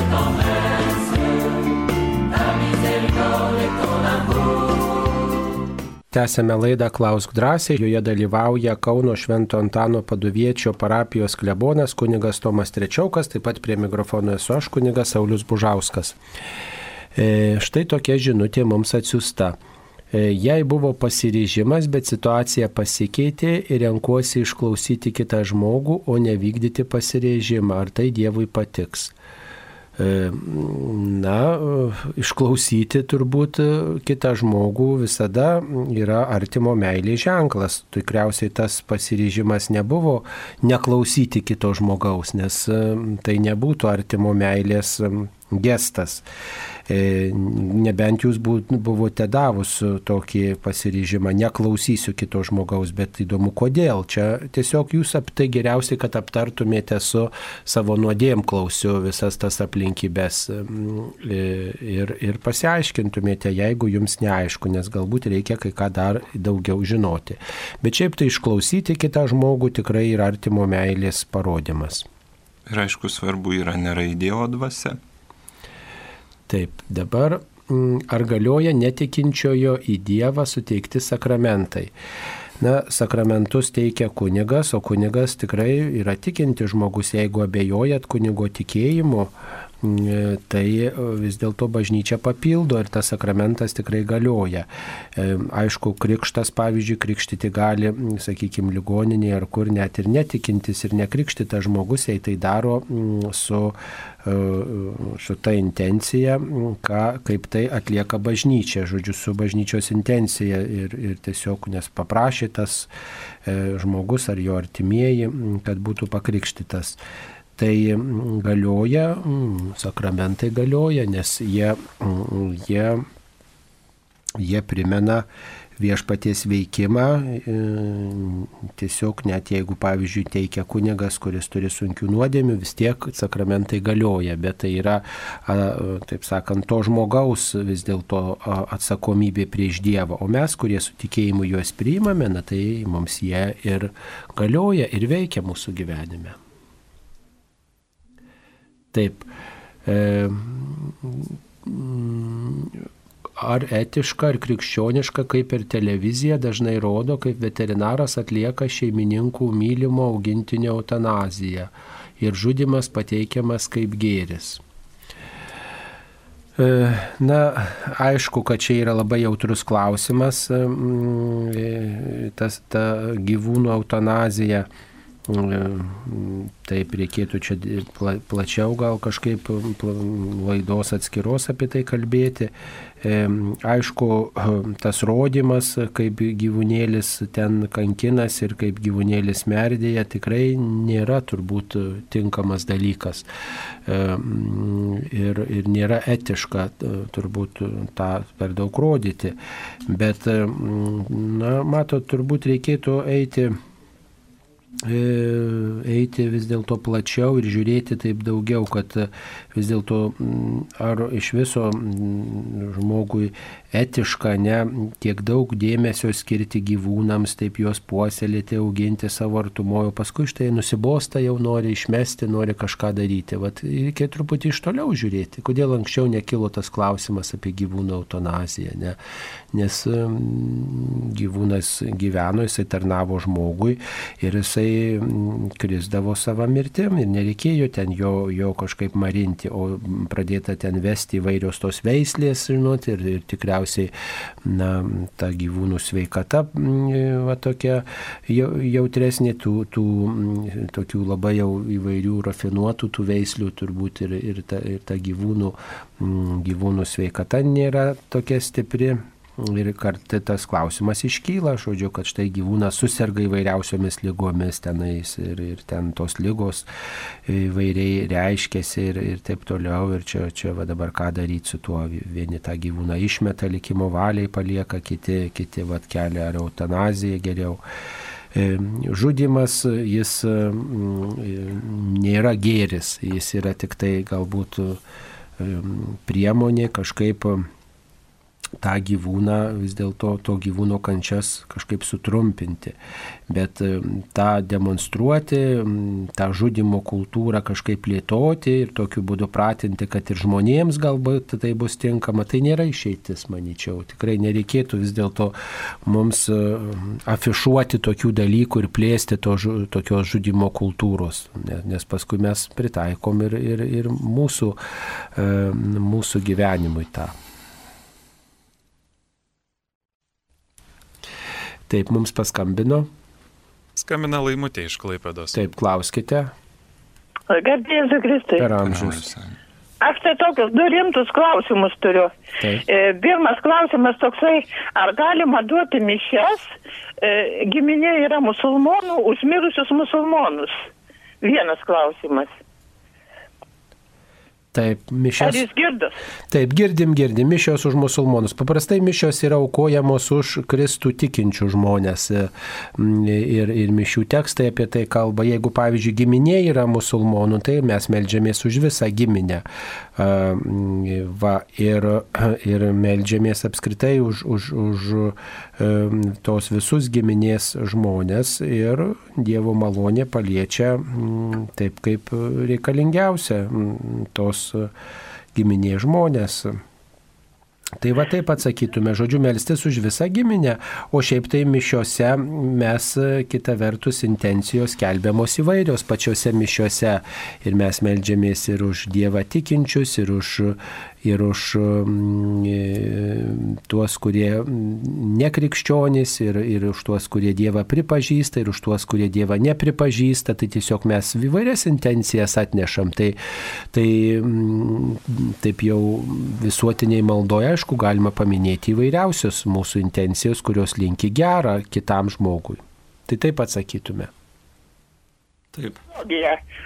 Tęsėme laidą Klausk drąsiai, joje dalyvauja Kauno Švento Antano paduviečio parapijos klebonas kunigas Tomas Trečiaukas, taip pat prie mikrofono esu aš kunigas Saulis Bužauskas. E, štai tokia žinutė mums atsiusta. E, Jei buvo pasiryžimas, bet situacija pasikeitė ir renkuosi išklausyti kitą žmogų, o ne vykdyti pasiryžimą. Ar tai Dievui patiks? E, Na, išklausyti turbūt kitą žmogų visada yra artimo meilė ženklas. Tikriausiai tas pasiryžimas nebuvo neklausyti kito žmogaus, nes e, tai nebūtų artimo meilės gestas. E, Nebent jūs buvote davus tokį pasiryžimą, neklausysiu kito žmogaus, bet įdomu kodėl. Čia tiesiog jūs ap tai geriausiai, kad aptartumėte su savo nuodėm klausiu visas tas aplinkybės e, ir, ir pasiaiškintumėte, jeigu jums neaišku, nes galbūt reikia kai ką dar daugiau žinoti. Bet šiaip tai išklausyti kitą žmogų tikrai yra artimo meilės parodimas. Ir aišku, svarbu yra nėra Dievo dvasia. Taip, dabar mm, ar galioja netikinčiojo į Dievą suteikti sakramentai? Na, sakramentus teikia kunigas, o kunigas tikrai yra tikinti žmogus, jeigu abejojat kunigo tikėjimu, tai e, vis dėlto bažnyčia papildo ir tas sakramentas tikrai galioja. E, Aišku, krikštas, pavyzdžiui, krikštyti gali, sakykime, ligoninėje ar kur net ir netikintis ir nekrikštytas žmogus, jei tai daro su e, su ta intencija, ką, kaip tai atlieka bažnyčia, žodžiu, su bažnyčios intencija ir, ir tiesiog, nes paprašė tas e, žmogus ar jo artimieji, kad būtų pakrikštytas. Tai mm, galioja, mm, sakramentai galioja, nes jie, mm, jie, jie primena viešpaties veikimą, e, tiesiog net jeigu, pavyzdžiui, teikia kunigas, kuris turi sunkių nuodėmių, vis tiek sakramentai galioja, bet tai yra, taip sakant, to žmogaus vis dėlto atsakomybė prieš Dievą, o mes, kurie su tikėjimu juos priimame, na tai mums jie ir galioja ir veikia mūsų gyvenime. Taip. E, ar etiška, ar krikščioniška, kaip per televiziją dažnai rodo, kaip veterinaras atlieka šeimininkų mylimo augintinio eutanaziją ir žudimas pateikiamas kaip gėris. E, Na, aišku, kad čia yra labai jautrus klausimas, e, tas, ta gyvūnų eutanazija. Taip reikėtų čia pla, plačiau gal kažkaip laidos atskiros apie tai kalbėti. Aišku, tas rodimas, kaip gyvūnėlis ten kankinas ir kaip gyvūnėlis merdėja, tikrai nėra turbūt tinkamas dalykas. Ir, ir nėra etiška turbūt tą per daug rodyti. Bet, na, matot, turbūt reikėtų eiti eiti vis dėlto plačiau ir žiūrėti taip daugiau, kad vis dėlto ar iš viso žmogui etiška, ne tiek daug dėmesio skirti gyvūnams, taip juos puoselėti, auginti savo artumojo, paskui štai nusibosta, jau nori išmesti, nori kažką daryti. Vat reikia truputį iš toliau žiūrėti, kodėl anksčiau nekilo tas klausimas apie gyvūnų eutanaziją, ne? nes gyvūnas gyveno, jisai tarnavo žmogui ir jisai krizdavo savo mirtim ir nereikėjo ten jo, jo kažkaip marinti, o pradėta ten vesti įvairios tos veislės, žinot, ir, ir tikriausiai na, ta gyvūnų sveikata va, tokia jautresnė, tų, tų tokių labai jau įvairių rafinuotų tų veislių turbūt ir, ir, ta, ir ta gyvūnų, gyvūnų sveikata nėra tokia stipri. Ir kartai tas klausimas iškyla, žodžiu, kad štai gyvūnas susirga įvairiausiomis lygomis tenais ir, ir ten tos lygos įvairiai reiškėsi ir, ir taip toliau. Ir čia, čia va dabar ką daryti su tuo. Vieni tą gyvūną išmeta likimo valiai, palieka, kiti, kiti va kelia ar eutanaziją geriau žudimas jis nėra gėris, jis yra tik tai galbūt priemonė kažkaip tą gyvūną, vis dėlto to gyvūno kančias kažkaip sutrumpinti. Bet e, tą demonstruoti, tą žudimo kultūrą kažkaip plėtoti ir tokiu būdu pratinti, kad ir žmonėms galbūt tai bus tinkama, tai nėra išeitis, manyčiau. Tikrai nereikėtų vis dėlto mums e, afišuoti tokių dalykų ir plėsti to, tokios žudimo kultūros, nes paskui mes pritaikom ir, ir, ir mūsų, e, mūsų gyvenimui tą. Taip, mums paskambino. Skambina laimutė iš Klaipėdos. Taip, klauskite. Garbėjus Kristai. Per amžius. Aš tai tokius du rimtus klausimus turiu. Taip. E, pirmas klausimas toksai, ar galima duoti mišes, e, giminė yra musulmonų, užmirusius musulmonus. Vienas klausimas. Taip, mišios. Ar jūs girdat? Taip, girdim, girdim, mišios už musulmonus. Paprastai mišios yra aukojamos už Kristų tikinčių žmonės. Ir, ir mišių tekstai apie tai kalba. Jeigu, pavyzdžiui, giminė yra musulmonų, tai mes melžiamės už visą giminę. Va, ir, ir melžiamės apskritai už, už, už tos visus giminės žmonės ir Dievo malonė paliečia taip, kaip reikalingiausia tos giminės žmonės. Tai va taip atsakytume, žodžiu, melstis už visą giminę, o šiaip tai mišiuose mes kita vertus intencijos kelbiamos įvairios pačiose mišiuose ir mes melžiamės ir už Dievą tikinčius, ir už ir už mm, e, tuos, kurie nekrikščionys, ir, ir už tuos, kurie Dievą pripažįsta, ir už tuos, kurie Dievą nepripažįsta. Tai tiesiog mes įvairias intencijas atnešam. Tai, tai mm, taip jau visuotiniai maldoje, aišku, galima paminėti įvairiausios mūsų intencijos, kurios linki gerą kitam žmogui. Tai taip atsakytume. Taip.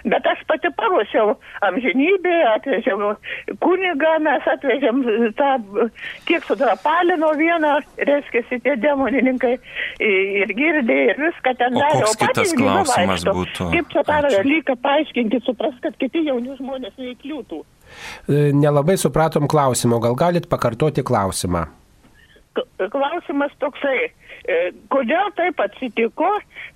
Bet aš pati paruošiau amžinybę, atvežiau kunigą, mes atvežėm tą, tiek sudrapalino vieną, reiškia, tie demonininkai ir girdė ir viską ten darė. O koks kitas klausimas būtų? Kaip čia tą dalyką paaiškinti, supras, kad kiti jauni žmonės neįkliūtų. E, nelabai supratom klausimą, gal galit pakartoti klausimą? Klausimas toksai E, kodėl taip atsitiko,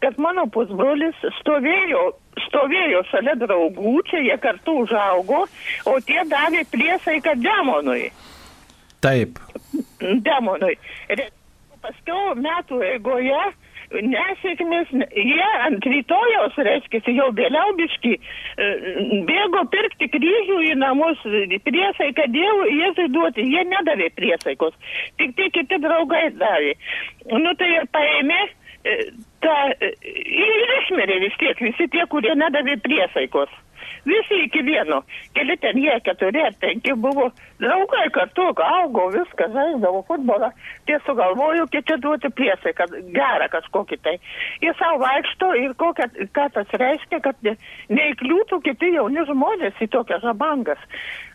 kad mano pusbrolis stovėjo, stovėjo šalia draugų, čia jie kartu užaugo, o tie davė priesaiką demonui. Taip. Demonui. Paskiau metų eigoje nesėkmės, jie ant rytojaus, reiškia, jau vėliau biški, e, bėgo pirkti kryžių į namus, priesaiką Dievui, Jėzui duoti, jie nedavė priesaikos, tik tai kiti draugai davė. Nu tai ir paėmė e, tą, e, ir išmerė vis tiek, visi tie, kurie nedavė priesaikos. Visi iki vieno. Keli ten jie keturi ar penki buvo draugai kartu, augo viską, žaisdavo futbolą. Tie sugalvojo kiti duoti priesai, kad gerą kažkokį tai. Jie savo vaikšto ir kokia, ką tas reiškia, kad ne, neįkliūtų kiti jauni žmonės į tokias žabangas.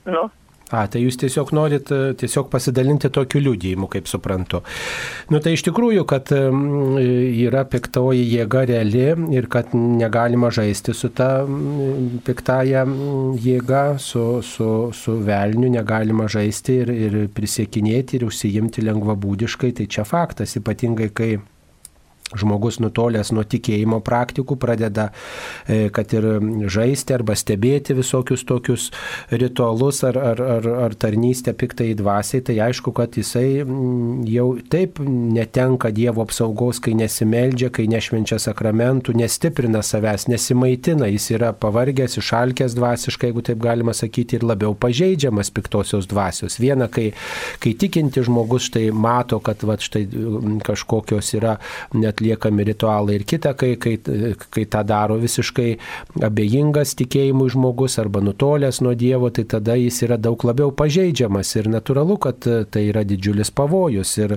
Nu, A, tai jūs tiesiog norit e, tiesiog pasidalinti tokiu liūdėjimu, kaip suprantu. Nu tai iš tikrųjų, kad yra piktoji jėga reali ir kad negalima žaisti su ta piktaja jėga, su, su, su velniu negalima žaisti ir, ir prisiekinėti ir užsijimti lengvabūdiškai, tai čia faktas, ypatingai kai žmogus nutolęs nuo tikėjimo praktikų pradeda, e, kad ir žaisti arba stebėti visokius tokius ritualus ar, ar, ar, ar tarnystę piktai dvasiai, tai aišku, kad jisai jau taip netenka Dievo apsaugos, kai nesimeldžia, kai nešvenčia sakramentų, nestiprina savęs, nesimaitina, jis yra pavargęs, išalkęs dvasiškai, jeigu taip galima sakyti, ir labiau pažeidžiamas piktosios dvasios. Viena, kai, kai tikinti žmogus štai mato, kad va, štai kažkokios yra net atliekami ritualai ir kita, kai, kai, kai tą daro visiškai abejingas tikėjimui žmogus arba nutolęs nuo Dievo, tai tada jis yra daug labiau pažeidžiamas ir natūralu, kad tai yra didžiulis pavojus. Ir,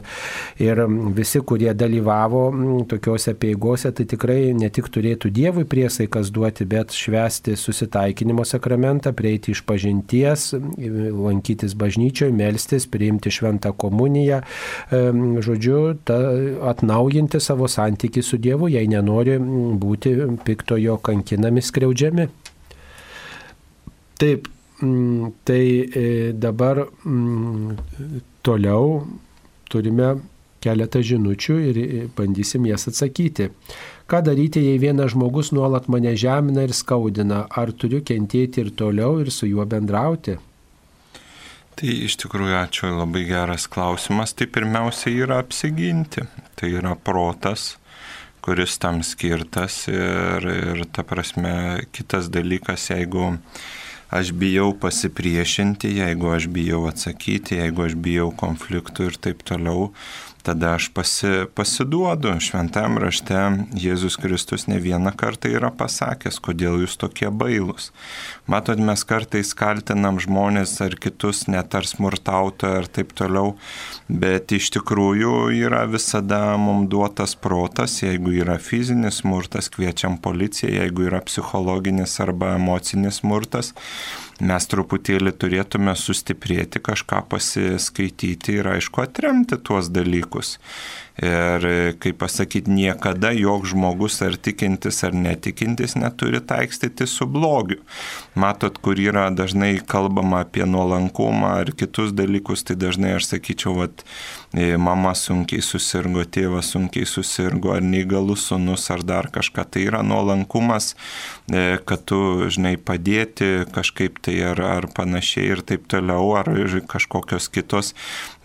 ir visi, kurie dalyvavo tokiuose peigose, tai tikrai ne tik turėtų Dievui priesaikas duoti, bet švesti susitaikinimo sakramentą, prieiti iš pažinties, lankytis bažnyčioje, melstis, priimti šventą komuniją, žodžiu, ta, atnaujinti savo santyki su Dievu, jei nenori būti piktojo kankinami, skriaudžiami. Taip, tai e, dabar toliau turime keletą žinučių ir e, bandysim jas atsakyti. Ką daryti, jei vienas žmogus nuolat mane žemina ir skaudina? Ar turiu kentėti ir toliau ir su juo bendrauti? Tai iš tikrųjų ačiū, labai geras klausimas. Tai pirmiausia yra apsiginti. Tai yra protas, kuris tam skirtas ir, ir ta prasme kitas dalykas, jeigu aš bijau pasipriešinti, jeigu aš bijau atsakyti, jeigu aš bijau konfliktų ir taip toliau, tada aš pasi, pasiduodu. Šventam rašte Jėzus Kristus ne vieną kartą yra pasakęs, kodėl jūs tokie bailūs. Matot, mes kartais kaltinam žmonės ar kitus net ar smurtautoją ar taip toliau, bet iš tikrųjų yra visada mums duotas protas, jeigu yra fizinis smurtas, kviečiam policiją, jeigu yra psichologinis arba emocinis smurtas mes truputėlį turėtume sustiprėti, kažką pasiskaityti ir aišku atremti tuos dalykus. Ir kaip pasakyti, niekada joks žmogus ar tikintis ar netikintis neturi taikstyti su blogiu. Matot, kur yra dažnai kalbama apie nuolankumą ar kitus dalykus, tai dažnai aš sakyčiau, vat, e, mama sunkiai susirgo, tėvas sunkiai susirgo, ar neįgalus sunus, ar dar kažką. Tai yra nuolankumas, e, kad tu, žinai, padėti kažkaip tai ar, ar panašiai ir taip toliau, ar kažkokios kitos.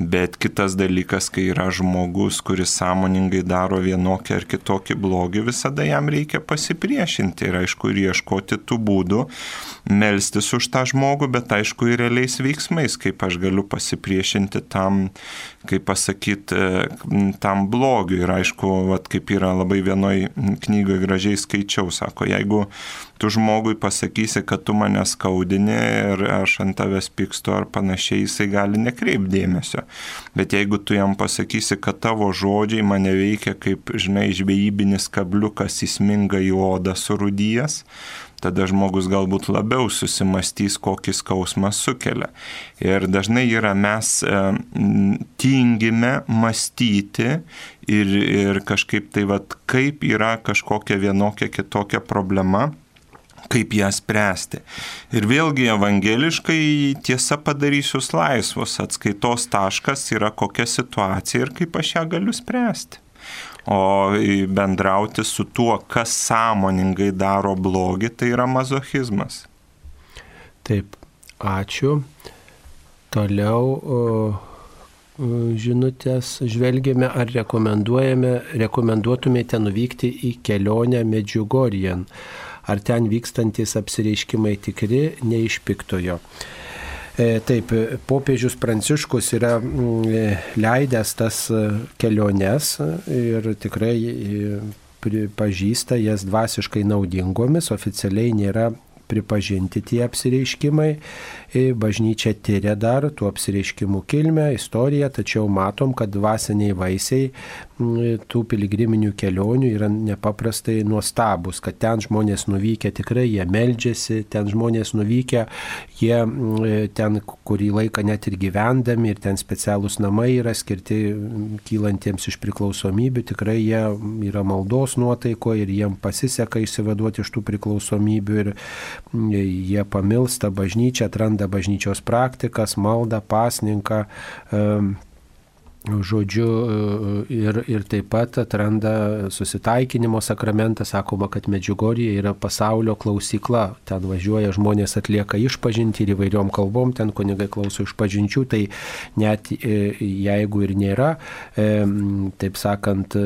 Bet kitas dalykas, kai yra žmogus, kuris kuris sąmoningai daro vienokį ar kitokį blogį, visada jam reikia pasipriešinti ir aišku ir ieškoti tų būdų, melstis už tą žmogų, bet aišku ir realiais veiksmais, kaip aš galiu pasipriešinti tam, kaip pasakyti, tam blogiu. Ir aišku, vat, kaip yra labai vienoj knygoje gražiai skaičiau, sako, jeigu tu žmogui pasakysi, kad tu mane skaudini ir aš ant tavęs pykstu ar panašiai, jisai gali nekreipdėmėsio. Bet jeigu tu jam pasakysi, kad tavo žodžiai mane veikia kaip, žinai, žvejybinis kabliukas įsminga į odą surudijas, tada žmogus galbūt labiau susimastys, kokį skausmą sukelia. Ir dažnai yra mes e, tingime mąstyti ir, ir kažkaip tai, vad, kaip yra kažkokia vienokia kitokia problema kaip ją spręsti. Ir vėlgi evangeliškai tiesa padarys jūs laisvus, atskaitos taškas yra kokia situacija ir kaip aš ją galiu spręsti. O bendrauti su tuo, kas sąmoningai daro blogį, tai yra mazochizmas. Taip, ačiū. Toliau žinutės žvelgėme, ar rekomenduojame, rekomenduotumėte nuvykti į kelionę Medžiugorijan ar ten vykstantis apsireiškimai tikri, ne iš piktojo. E, taip, popiežius Pranciškus yra mm, leidęs tas e, keliones ir tikrai e, pripažįsta jas dvasiškai naudingomis, oficialiai nėra pripažinti tie apsireiškimai. Bažnyčia tyria dar tų apsireiškimų kilmę, istoriją, tačiau matom, kad dvasiniai vaisiai tų piligriminių kelionių yra nepaprastai nuostabus, kad ten žmonės nuvykę tikrai jie meldžiasi, ten žmonės nuvykę, jie ten kurį laiką net ir gyvendami ir ten specialūs namai yra skirti kylantiems iš priklausomybių, tikrai jie yra maldos nuotaiko ir jiem pasiseka išsivaduoti iš tų priklausomybių ir jie pamilsta bažnyčią, atranda bažnyčios praktikas, maldą, pasninką. Um, žodžiu, e, ir, ir taip pat atranda susitaikinimo sakramentą, sakoma, kad Medžiugorija yra pasaulio klausykla, ten važiuoja žmonės atlieka išpažinti ir įvairiom kalbom, ten kunigai klauso išpažinčių, tai net e, jeigu ir nėra, e, taip sakant,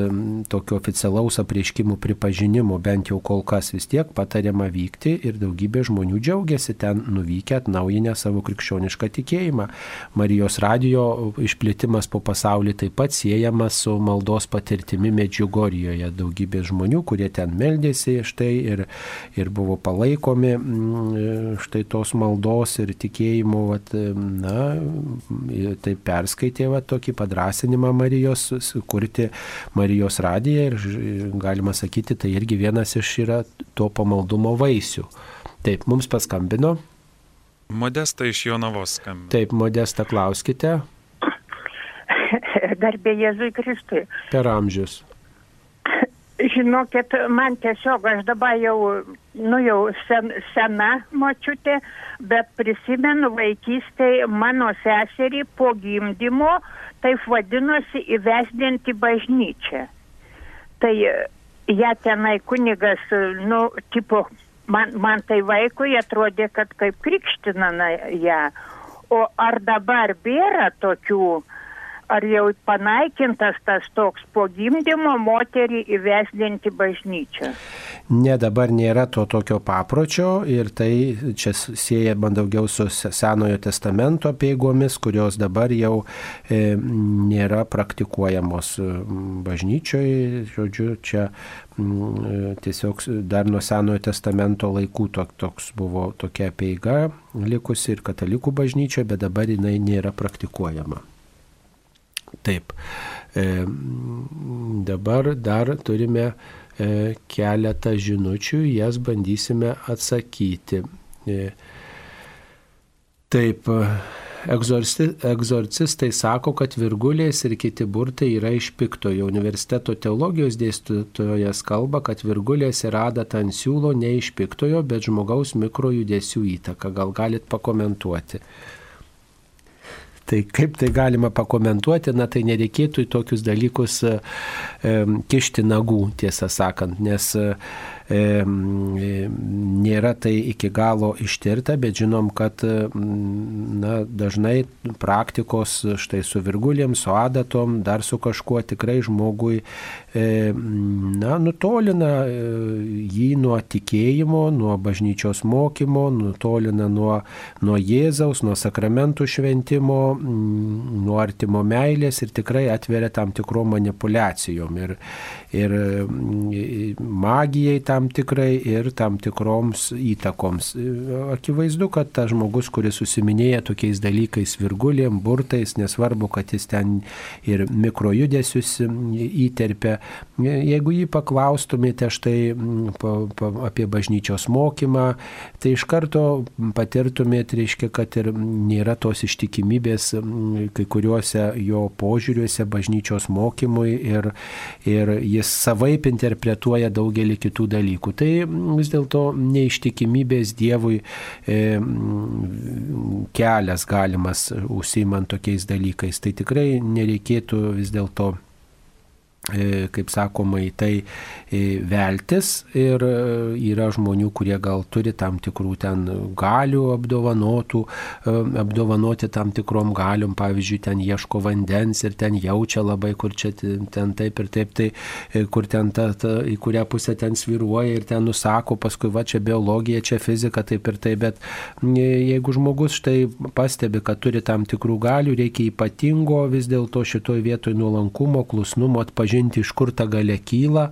tokio oficialaus apreiškimų pripažinimo, bent jau kol kas vis tiek patariama vykti ir daugybė žmonių džiaugiasi ten nuvykę atnaujinę savo krikščionišką tikėjimą. Marijos radio išplėtimas po pasaulio pasaulį taip pat siejamas su maldos patirtimi Medžiugorijoje. Daugybė žmonių, kurie ten meldėsi štai ir, ir buvo palaikomi mm, štai tos maldos ir tikėjimo, vat, na, tai perskaitė vat, tokį padrasinimą Marijos, kurti Marijos radiją ir galima sakyti, tai irgi vienas iš yra to pamaldumo vaisių. Taip, mums paskambino. Modesta iš Jonavos skambina. Taip, Modesta, klauskite. Garbė Jėzui Kristui. Per amžius. Žinokit, man tiesiog aš dabar jau, nu jau sen, sena močiutė, bet prisimenu vaikystėje mano seserį po gimdymo, taip vadinosi įvesdinti bažnyčią. Tai ją tenai kunigas, nu, tipo, man, man tai vaikui atrodė, kad kaip krikština ją. O ar dabar bėra tokių, ar jau panaikintas tas toks po gimdymo moterį įvesdinti bažnyčią? Ne, dabar nėra to tokio papročio ir tai čia sieja man daugiau su Senojo testamento peigomis, kurios dabar jau e, nėra praktikuojamos bažnyčioje. Žodžiu, čia m, tiesiog dar nuo Senojo testamento laikų tok, toks buvo tokia peiga likusi ir katalikų bažnyčioje, bet dabar jinai nėra praktikuojama. Taip. E, dabar dar turime e, keletą žinučių, jas bandysime atsakyti. E, taip. Egzorci, egzorcistai sako, kad virgulės ir kiti burtai yra iš piktojo. Universiteto teologijos dėstytojas kalba, kad virgulės ir adat ant siūlo ne iš piktojo, bet žmogaus mikrojudesių įtaka. Gal galit pakomentuoti? Tai kaip tai galima pakomentuoti, na tai nereikėtų į tokius dalykus e, kišti nagų, tiesą sakant, nes e, nėra tai iki galo ištirta, bet žinom, kad na, dažnai praktikos štai su virgulėm, su adatom, dar su kažkuo tikrai žmogui na, nutolina jį nuo tikėjimo, nuo bažnyčios mokymo, nutolina nuo, nuo Jėzaus, nuo sakramentų šventimo, nuo artimo meilės ir tikrai atveria tam tikrom manipulacijom ir, ir magijai tam tam tikrai ir tam tikroms įtakoms. Akivaizdu, kad tas žmogus, kuris susiminėja tokiais dalykais virgulėm, burtais, nesvarbu, kad jis ten ir mikrojudesius įterpia, jeigu jį paklaustumėte štai pa, pa, apie bažnyčios mokymą, tai iš karto patirtumėte, reiškia, kad ir nėra tos ištikimybės kai kuriuose jo požiūriuose bažnyčios mokymui ir, ir jis savaip interpretuoja daugelį kitų dalykų dalykų. Tai vis dėlto neištikimybės Dievui e, kelias galimas užsimant tokiais dalykais. Tai tikrai nereikėtų vis dėlto kaip sakoma, į tai e, veltis. Ir e, yra žmonių, kurie gal turi tam tikrų ten galių apdovanotų, apdovanoti tam tikrom galiom, pavyzdžiui, ten ieško vandens ir ten jaučia labai, kur čia ten taip ir taip, tai kur ten ta, ta, į kurią pusę ten sviruoja ir ten nusako, paskui va čia biologija, čia fizika, taip ir taip, bet jeigu žmogus štai pastebi, kad turi tam tikrų galių, reikia ypatingo vis dėlto šitoj vietoj nuolankumo, klusnumo, atpažinimo atpažinti, iš kur ta gale kyla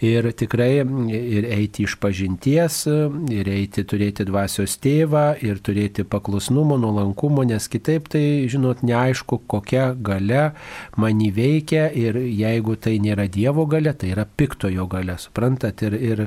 ir tikrai ir eiti iš pažinties, ir eiti turėti dvasios tėvą, ir turėti paklusnumo, nuolankumo, nes kitaip tai, žinot, neaišku, kokia gale man įveikia ir jeigu tai nėra Dievo gale, tai yra piktojo gale, suprantat, ir, ir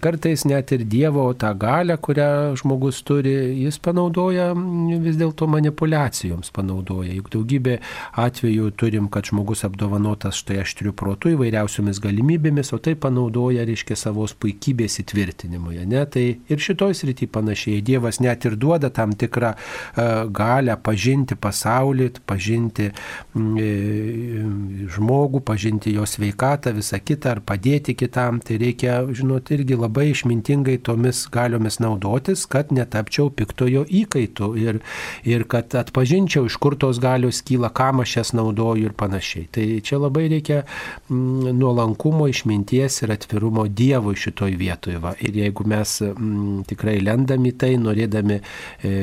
kartais net ir Dievo tą galę, kurią žmogus turi, jis panaudoja vis dėlto manipulacijoms, panaudoja. Juk daugybė atvejų turim, kad žmogus apdovanotas štai aštriu protu įvairiausiomis galimybėmis, o tai panaudoja, reiškia, savos puikybės įtvirtinimui. Ne? Tai ir šitoj srity panašiai Dievas net ir duoda tam tikrą uh, galę pažinti pasaulį, pažinti mm, žmogų, pažinti jo sveikatą, visą kitą, ar padėti kitam. Tai reikia, žinot, irgi labai išmintingai tomis galiomis naudotis, kad netapčiau piktojo įkaitų ir, ir kad atpažinčiau, iš kur tos galios kyla, kam aš jas naudoju ir panašiai. Tai čia labai reikia nuolankumo, išminties ir atvirumo Dievui šitoj vietoje. Va. Ir jeigu mes mm, tikrai lendami tai, norėdami e,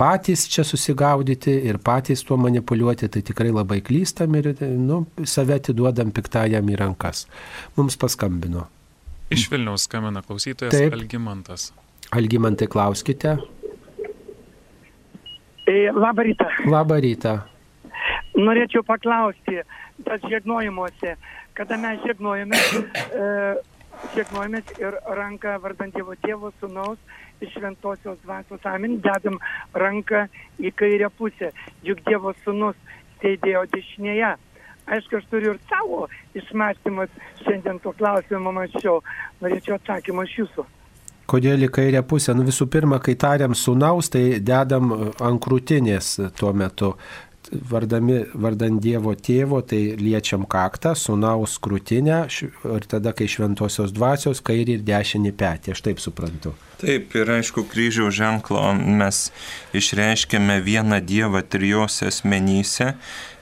patys čia susigaudyti ir patys tuo manipuliuoti, tai tikrai labai klystam ir nu, save atiduodam piktajam į rankas. Mums paskambino. Iš Vilniaus skambina klausytojas Taip. Algymantas. Algymantai, klauskite. E, Labą rytą. Labą rytą. Norėčiau paklausti, tas žegnojimuose, kada mes žegnojamės, e, žegnojamės ir ranką vardant Dievo tėvo sūnaus iš šventosios dvasios amin, dedam ranką į kairę pusę, juk Dievo sūnus sėdėjo dešinėje. Aišku, aš turiu ir savo išmastymus, šiandien tuo klausimu mačiau, norėčiau atsakymą iš jūsų. Kodėl į kairę pusę? Nu visų pirma, kai tariam sunaus, tai dedam ant krūtinės tuo metu. Vardami, vardant Dievo tėvo, tai liečiam kaktą, sunaus krūtinę ir tada, kai šventosios dvasios, kairį ir dešinį petį. Aš taip suprantu. Taip, ir aišku, kryžiaus ženklo mes išreiškėme vieną Dievą trijose asmenyse.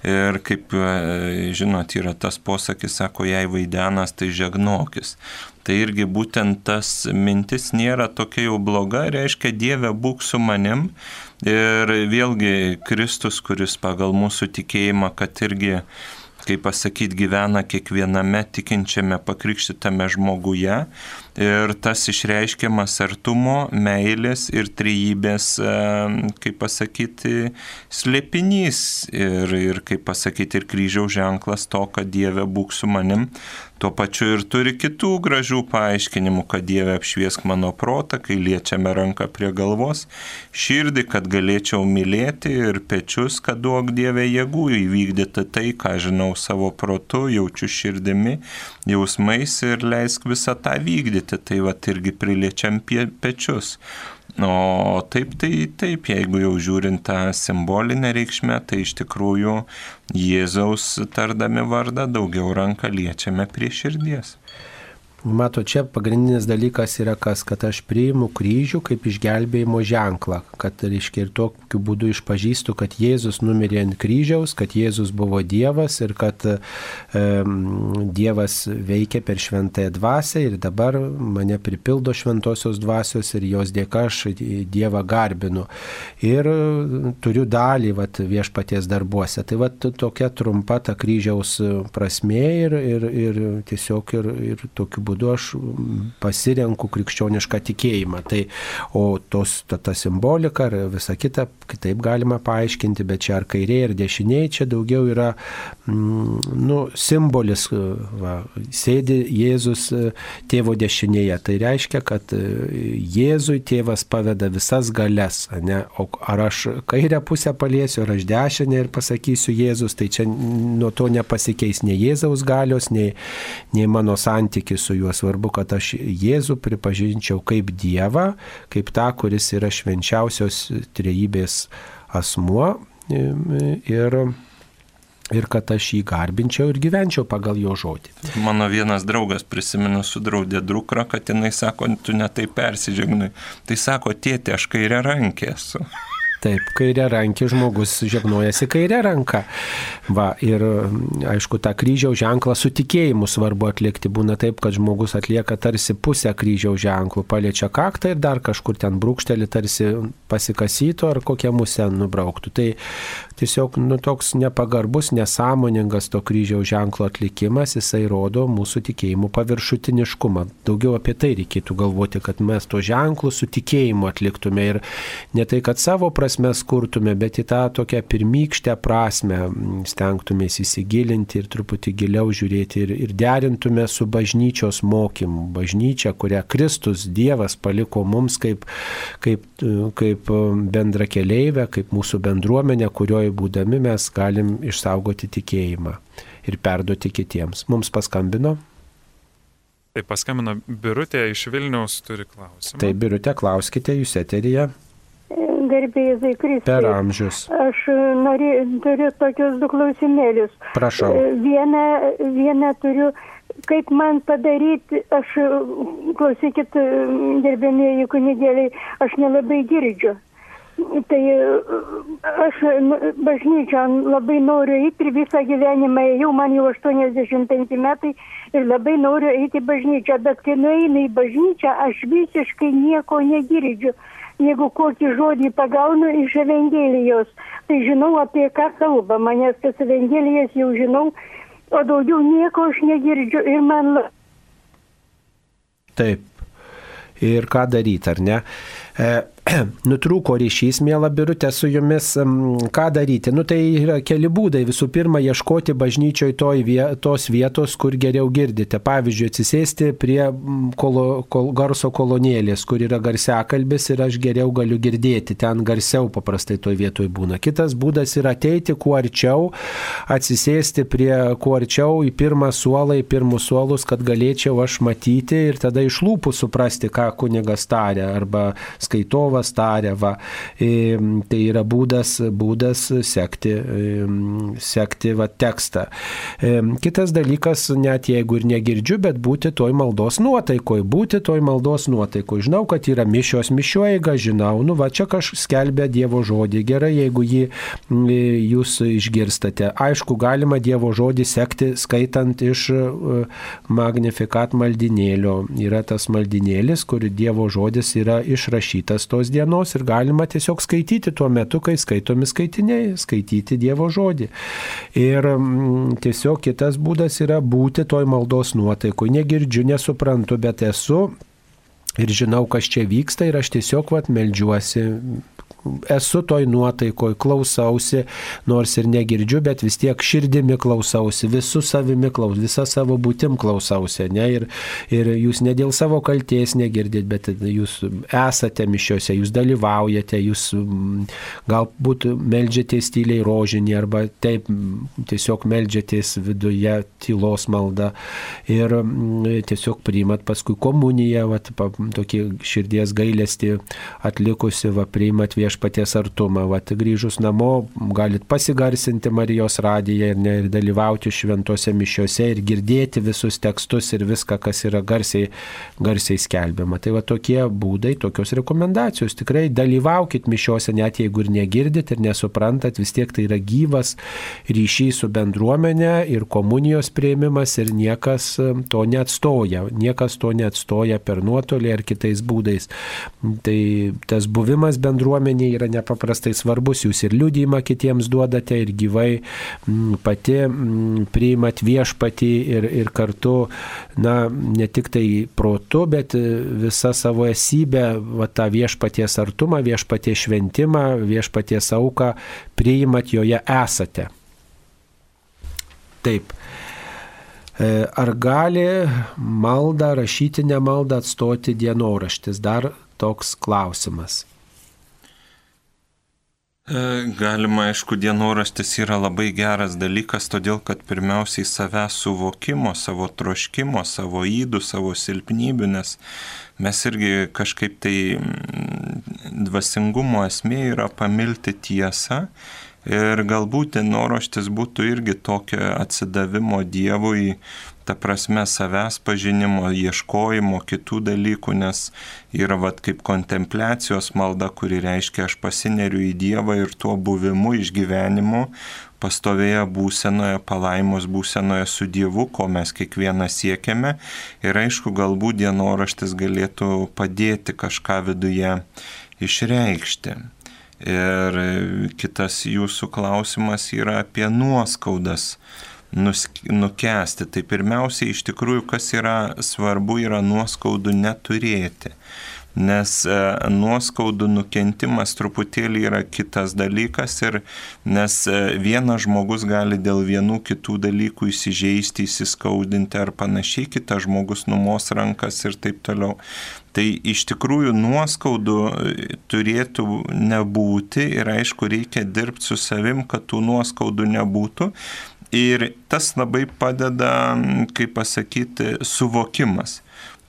Ir kaip e, žinot, yra tas posakis, sako, jei vaidenas, tai žegnokis. Tai irgi būtent tas mintis nėra tokia jau bloga, reiškia Dieve būk su manim. Ir vėlgi Kristus, kuris pagal mūsų tikėjimą, kad irgi kaip pasakyti, gyvena kiekviename tikinčiame pakrikštytame žmoguje. Ir tas išreiškiamas artumo, meilės ir trejybės, e, kaip pasakyti, slėpinys. Ir, ir kaip pasakyti, ir kryžiaus ženklas to, kad Dieve būk su manim. Tuo pačiu ir turi kitų gražių paaiškinimų, kad Dieve apšviesk mano protą, kai liečiame ranką prie galvos, širdį, kad galėčiau mylėti ir pečius, kad duok Dieve jėgų įvykdyti tai, ką žinau savo protu, jaučiu širdimi, jausmais ir leisk visą tą vykdyti. Tai va irgi priliečiam pie, pečius. O taip, tai taip, jeigu jau žiūrint tą simbolinę reikšmę, tai iš tikrųjų Jėzaus tardami vardą daugiau ranką liečiame prie širdies. Mato, čia pagrindinis dalykas yra kas, kad aš priimu kryžių kaip išgelbėjimo ženklą, kad, reiškia, ir tokiu būdu išpažįstu, kad Jėzus numirė ant kryžiaus, kad Jėzus buvo Dievas ir kad e, Dievas veikia per šventąją dvasę ir dabar mane pripildo šventosios dvasios ir jos dėka aš Dievą garbinu. Ir turiu dalį vat, viešpaties darbuose. Tai vat, tokia trumpa ta kryžiaus prasme ir, ir, ir tiesiog ir, ir tokiu būdu būdu aš pasirenku krikščionišką tikėjimą. Tai, o tos, ta, ta simbolika ar visa kita, kitaip galima paaiškinti, bet čia ar kairiai, ar dešiniai, čia daugiau yra mm, nu, simbolis, va, sėdi Jėzus tėvo dešinėje. Tai reiškia, kad Jėzui tėvas paveda visas galias, ne? o ar aš kairę pusę paliesiu, ar aš dešinę ir pasakysiu Jėzus, tai čia nuo to nepasikeis nei Jėzaus galios, nei, nei mano santykis su juo. Svarbu, kad aš Jėzų pripažinčiau kaip Dievą, kaip tą, kuris yra švenčiausios trejybės asmuo ir, ir kad aš jį garbinčiau ir gyvenčiau pagal jo žodį. Mano vienas draugas prisimenu sudraudė dukrą, kad jinai sako, tu netai persižegnai. Tai sako, tėtė, aš kairę rankę esu. Taip, kairė rankė žmogus žegnojasi kairė ranka. Va, ir aišku, tą kryžiaus ženklą su tikėjimu svarbu atlikti. Būna taip, kad žmogus atlieka tarsi pusę kryžiaus ženklų, paliečia kaktą ir dar kažkur ten brūkštelį tarsi pasikasytų ar kokią musę nubrauktų. Tai tiesiog nu, toks nepagarbus, nesąmoningas to kryžiaus ženklo atlikimas, jisai rodo mūsų tikėjimų paviršutiniškumą. Daugiau apie tai reikėtų galvoti, kad mes to ženklų su tikėjimu atliktume ir ne tai, kad savo prasmes kurtume, bet į tą tokią pirmykštę prasme stengtumės įsigilinti ir truputį giliau žiūrėti ir, ir derintume su bažnyčios mokymu. Bažnyčia, kurią Kristus Dievas paliko mums kaip, kaip, kaip bendra keliaivė, kaip mūsų bendruomenė, kurioje būdami mes galim išsaugoti tikėjimą ir perduoti kitiems. Mums paskambino. Tai paskambino Birutė iš Vilniaus turi klausimą. Tai Birutė, klauskite jūs eteryje. Garbėjai Kristai. Per amžius. Aš nori, turiu tokius du klausimėlius. Prašau. Vieną, vieną turiu, kaip man padaryti, aš, klausykit, gerbėmėjai kunigėliai, aš nelabai girdžiu. Tai aš bažnyčią labai noriu eiti ir visą gyvenimą ėjau, man jau 85 metai ir labai noriu eiti į bažnyčią, bet kai nueinu į bažnyčią, aš visiškai nieko negirdžiu. Jeigu kokį žodį pagaunu iš Evangelijos, tai žinau apie ką kalbama, nes tas Evangelijas jau žinau, o daugiau nieko aš negirdžiu ir man... Taip. Ir ką daryti, ar ne? E, nutrūko ryšys, mėla birutė, su jumis, ką daryti? Nu tai yra keli būdai. Visų pirma, ieškoti bažnyčioje viet, tos vietos, kur geriau girdite. Pavyzdžiui, atsisėsti prie kolo, kol, garso kolonėlės, kur yra garsiakalbis ir aš geriau galiu girdėti. Ten garsiau paprastai toje vietoje būna. Kitas būdas yra ateiti kuo arčiau, atsisėsti prie kuo arčiau į pirmą suolą, į pirmus suolus, kad galėčiau aš matyti ir tada iš lūpų suprasti, ką kunigas tarė arba skaitovas tarė. Va. E, tai yra būdas, būdas sekti, e, sekti va, tekstą. E, kitas dalykas, net jeigu ir negirdžiu, bet būti toj maldos nuotaikoje, būti toj maldos nuotaikoje. Žinau, kad yra mišios mišiuojiga, žinau, nu va čia kažkas skelbia Dievo žodį. Gerai, jeigu jį jūs išgirstate. Aišku, galima Dievo žodį sekti skaitant iš Magnifikat maldinėlio. Yra tas maldinėlis, kur Dievo žodis yra išrašytas tos dienos ir galima tiesiog skaityti tuo metu, kai skaitomi skaitiniai, skaityti Dievo žodį. Ir m, tiesiog kitas būdas yra būti toj maldos nuotaikoje. Negirdžiu, nesuprantu, bet esu. Ir žinau, kas čia vyksta ir aš tiesiog vat meldžiuosi, esu toj nuotaikoj, klausausi, nors ir negirdžiu, bet vis tiek širdimi klausausi, visų savimi klausausi, visą savo būtim klausausi. Ne? Ir, ir jūs ne dėl savo kalties negirdit, bet jūs esate mišiuose, jūs dalyvaujate, jūs mm, galbūt melžiatės tyliai rožinį arba taip mm, tiesiog melžiatės viduje tylos malda ir mm, tiesiog priimat paskui komuniją, va, tokį širdies gailestį atlikusi, va, priimat viešpaties artumą. Va, grįžus namo galit pasigarsinti Marijos radiją ir, ne, ir dalyvauti šventose mišiuose ir girdėti visus tekstus ir viską, kas yra garsiai, garsiai skelbiama. Tai va tokie būdai, tokios rekomendacijos. Tikrai dalyvaukit mišiuose, net jeigu ir negirdit ir nesuprantat, vis tiek tai yra gyvas ryšys su bendruomenė ir komunijos prieimimas ir niekas to neatstoja. Niekas to neatstoja per nuotolį ar kitais būdais. Tai tas buvimas bendruomenė yra nepaprastai svarbus. Jūs ir liūdėjimą kitiems duodate ir gyvai m, pati m, priimat viešpatį ir, ir kartu, na, ne tik tai protu, bet visą savo esybę, va, tą viešpaties artumą, viešpaties šventimą, viešpaties auką priimat joje esate. Taip. Ar gali maldą, rašytinę maldą atstoti dienoraštis? Dar toks klausimas. Galima, aišku, dienoraštis yra labai geras dalykas, todėl kad pirmiausiai savęs suvokimo, savo troškimo, savo įdų, savo silpnybių, nes mes irgi kažkaip tai dvasingumo esmė yra pamilti tiesą Ir galbūt dienoraštis būtų irgi tokio atsidavimo Dievui ta prasme savęs pažinimo, ieškojimo kitų dalykų, nes yra vat kaip kontempliacijos malda, kuri reiškia aš pasineriu į Dievą ir tuo buvimu, išgyvenimu, pastovėję būsenoje, palaimos būsenoje su Dievu, ko mes kiekvieną siekiame. Ir aišku, galbūt dienoraštis galėtų padėti kažką viduje išreikšti. Ir kitas jūsų klausimas yra apie nuoskaudas nukesti. Tai pirmiausia, iš tikrųjų, kas yra svarbu, yra nuoskaudų neturėti nes e, nuoskaudų nukentimas truputėlį yra kitas dalykas ir nes e, vienas žmogus gali dėl vienų kitų dalykų įsižeisti, įsiskaudinti ar panašiai, kitas žmogus numos rankas ir taip toliau. Tai iš tikrųjų nuoskaudų e, turėtų nebūti ir aišku reikia dirbti su savim, kad tų nuoskaudų nebūtų. Ir tas labai padeda, kaip pasakyti, suvokimas.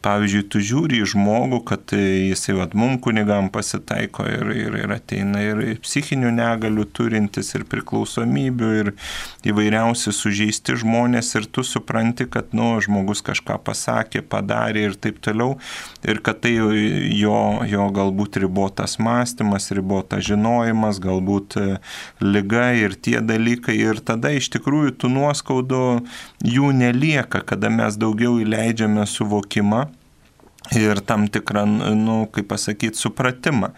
Pavyzdžiui, tu žiūri į žmogų, kad jisai vad mum kunigam pasitaiko ir, ir, ir ateina ir psichinių negalių turintis ir priklausomybių ir įvairiausi sužeisti žmonės ir tu supranti, kad, nu, žmogus kažką pasakė, padarė ir taip toliau ir kad tai jo, jo galbūt ribotas mąstymas, ribotas žinojimas, galbūt e, lyga ir tie dalykai. Ir tada iš tikrųjų tų nuoskaudų jų nelieka, kada mes daugiau įleidžiame suvokimą ir tam tikrą, nu, kaip pasakyti, supratimą.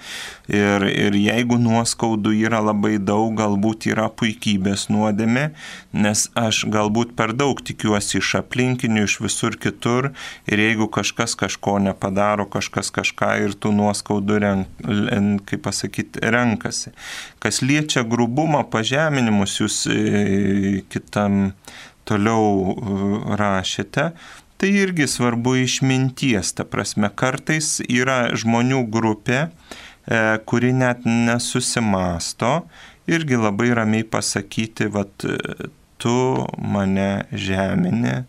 Ir, ir jeigu nuoskaudų yra labai daug, galbūt yra puikybės nuodėmė, nes aš galbūt per daug tikiuosi iš aplinkinių, iš visur kitur, ir jeigu kažkas kažko nepadaro, kažkas kažką ir tų nuoskaudų, renk, kaip pasakyti, renkasi. Kas liečia grubumą, pažeminimus, jūs e, kitam toliau e, rašėte, Tai irgi svarbu išminties, ta prasme, kartais yra žmonių grupė, e, kuri net nesusimasto, irgi labai ramiai pasakyti, vad, tu mane žemini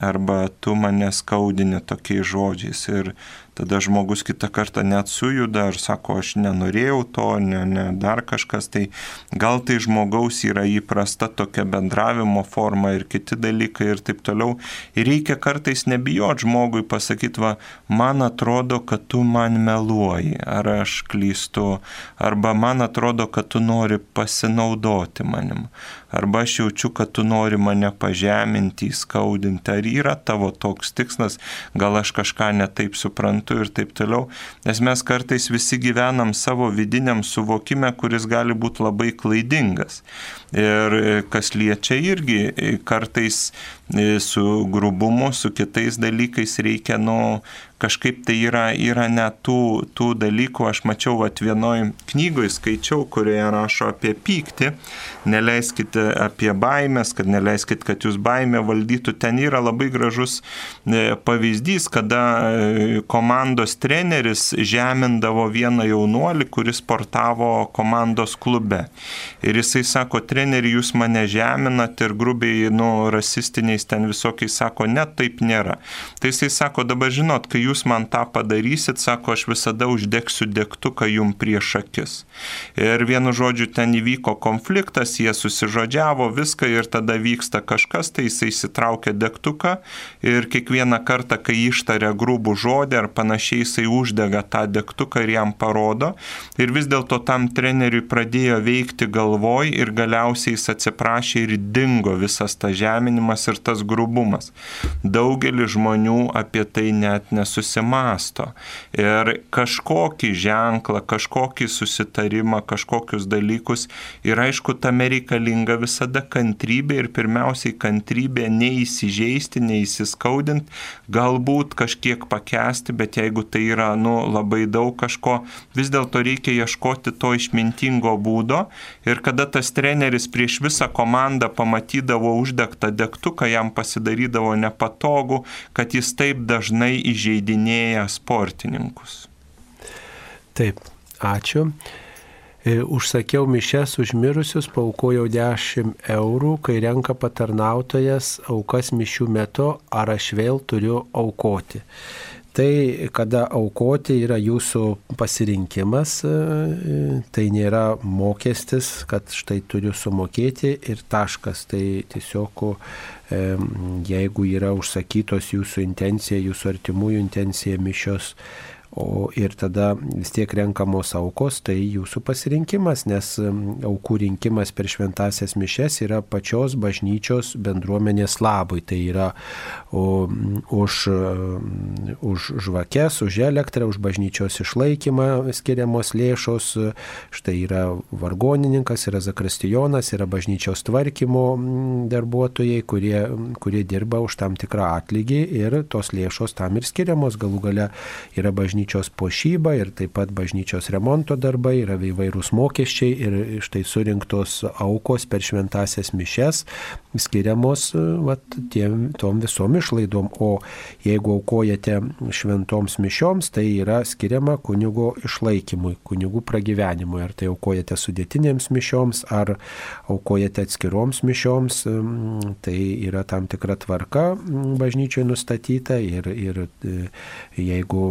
arba tu mane skaudini tokiais žodžiais. Ir tada žmogus kitą kartą net sujuda ir sako, aš nenorėjau to, ne, ne dar kažkas, tai gal tai žmogaus yra įprasta tokia bendravimo forma ir kiti dalykai ir taip toliau. Ir reikia kartais nebijoti žmogui pasakyti, va, man atrodo, kad tu man meluoji, ar aš klystu, arba man atrodo, kad tu nori pasinaudoti manim, arba aš jaučiu, kad tu nori mane pažeminti, įskaudinti, ar yra tavo toks tikslas, gal aš kažką netaip suprantu ir taip toliau, nes mes kartais visi gyvenam savo vidiniam suvokime, kuris gali būti labai klaidingas. Ir kas liečia irgi kartais su grubumu, su kitais dalykais reikia, nu, kažkaip tai yra, yra net tų, tų dalykų, aš mačiau, at vienoj knygoje skaičiau, kurioje rašo apie pyktį, neleiskite apie baimės, kad neleiskite, kad jūs baimę valdytų. Ten yra labai gražus e, pavyzdys, kada e, komandos treneris žemindavo vieną jaunuolį, kuris sportavo komandos klube. Ir jisai sako, treneri, jūs mane žeminat ir grubiai, nu, rasistiniais ten visokiais sako, net taip nėra. Tai jisai sako, dabar žinot, kai jūs man tą padarysit, sako, aš visada uždegsiu degtuką jum prieš akis. Ir vienu žodžiu ten įvyko konfliktas, jie susižodžiavo viską ir tada vyksta kažkas, tai jisai įsitraukia degtuką ir kiekvieną kartą, kai ištaria grūbų žodį ar panašiai, jisai uždega tą degtuką ir jam parodo. Ir vis dėlto tam treneriui pradėjo veikti galvoj ir galiausiai jis atsiprašė ir dingo visas tas žeminimas ir tas grubumas. Daugelis žmonių apie tai net nesupranta susimasto ir kažkokį ženklą, kažkokį susitarimą, kažkokius dalykus ir aišku, tame reikalinga visada kantrybė ir pirmiausiai kantrybė neįsižeisti, neįsiskaudinti, galbūt kažkiek pakesti, bet jeigu tai yra nu, labai daug kažko, vis dėlto reikia ieškoti to išmintingo būdo ir kada tas treneris prieš visą komandą pamatydavo uždegtą degtuką, jam pasidarydavo nepatogu, kad jis taip dažnai įžeidinėja sportininkus. Taip, ačiū. E, užsakiau mišes už mirusius, paukojau 10 eurų, kai renka patarnautojas aukas mišių metu, ar aš vėl turiu aukoti. Tai kada aukoti yra jūsų pasirinkimas, e, tai nėra mokestis, kad štai turiu sumokėti ir taškas. Tai tiesiog e, jeigu yra užsakytos jūsų intencija, jūsų artimųjų intencija mišios, O ir tada vis tiek renkamos aukos, tai jūsų pasirinkimas, nes aukų rinkimas per šventasias mišes yra pačios bažnyčios bendruomenės labui. Tai yra o, už, už žvakes, už elektrą, už bažnyčios išlaikymą skiriamos lėšos. Štai yra vargonininkas, yra zakristijonas, yra bažnyčios tvarkymo darbuotojai, kurie, kurie dirba už tam tikrą atlygį ir tos lėšos tam ir skiriamos. Galų gale yra bažnyčios bažnyčios pošyba ir taip pat bažnyčios remonto darbai, yra įvairūs mokesčiai ir štai surinktos aukos per šventasias mišes skiriamos vat, tiem, tom visom išlaidom. O jeigu aukojate šventoms mišioms, tai yra skiriama kunigo išlaikymui, kunigų pragyvenimui. Ar tai aukojate sudėtinėms mišioms, ar aukojate atskiroms mišioms, tai yra tam tikra tvarka bažnyčioje nustatyta ir, ir e, jeigu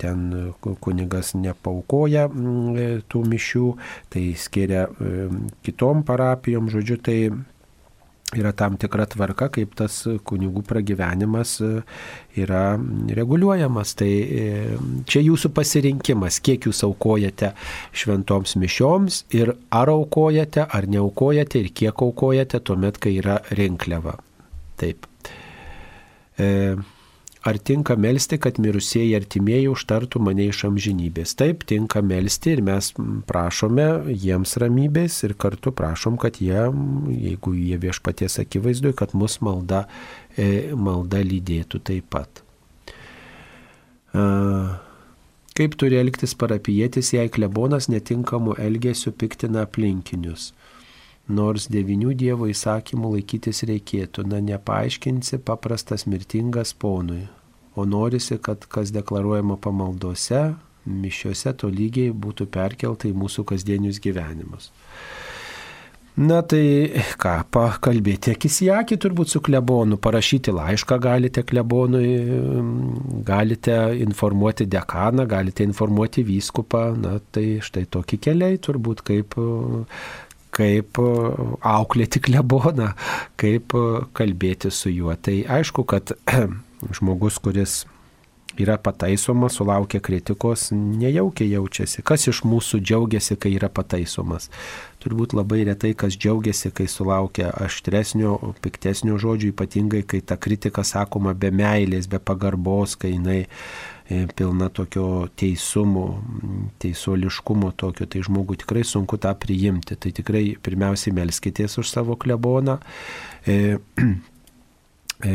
ten kunigas nepaukoja mm, tų mišių, tai skiria e, kitom parapijom, žodžiu, tai yra tam tikra tvarka, kaip tas kunigų pragyvenimas e, yra reguliuojamas. Tai e, čia jūsų pasirinkimas, kiek jūs aukojate šventoms mišioms ir ar aukojate, ar neaukojate ir kiek aukojate tuomet, kai yra rinkliava. Taip. E, ar tinka melstį, kad mirusieji artimieji užtartų mane iš amžinybės. Taip, tinka melstį ir mes prašome jiems ramybės ir kartu prašom, kad jie, jeigu jie viešpaties akivaizdui, kad mus malda, e, malda lydėtų taip pat. Kaip turi elgtis parapietis, jei klebonas netinkamų elgesių piktina aplinkinius? Nors devinių Dievo įsakymų laikytis reikėtų, na nepaaiškinsi paprastas mirtingas ponui, o norisi, kad kas deklaruojama pamaldose, mišiuose to lygiai būtų perkelta į mūsų kasdienius gyvenimus. Na tai ką, pakalbėti akis į akį turbūt su klebonu, parašyti laišką galite klebonui, galite informuoti dekaną, galite informuoti vyskupą, na tai štai tokie keliai turbūt kaip kaip auklėti kleboną, kaip kalbėti su juo. Tai aišku, kad žmogus, kuris yra pataisomas, sulaukia kritikos, nejaukiai jaučiasi. Kas iš mūsų džiaugiasi, kai yra pataisomas? Turbūt labai retai kas džiaugiasi, kai sulaukia aštresnio, piktesnio žodžio, ypatingai kai ta kritika sakoma be meilės, be pagarbos, kai jinai e, pilna tokio teisumo, teisuoliškumo tokio, tai žmogui tikrai sunku tą priimti. Tai tikrai pirmiausiai melskitės už savo kleboną. E, E,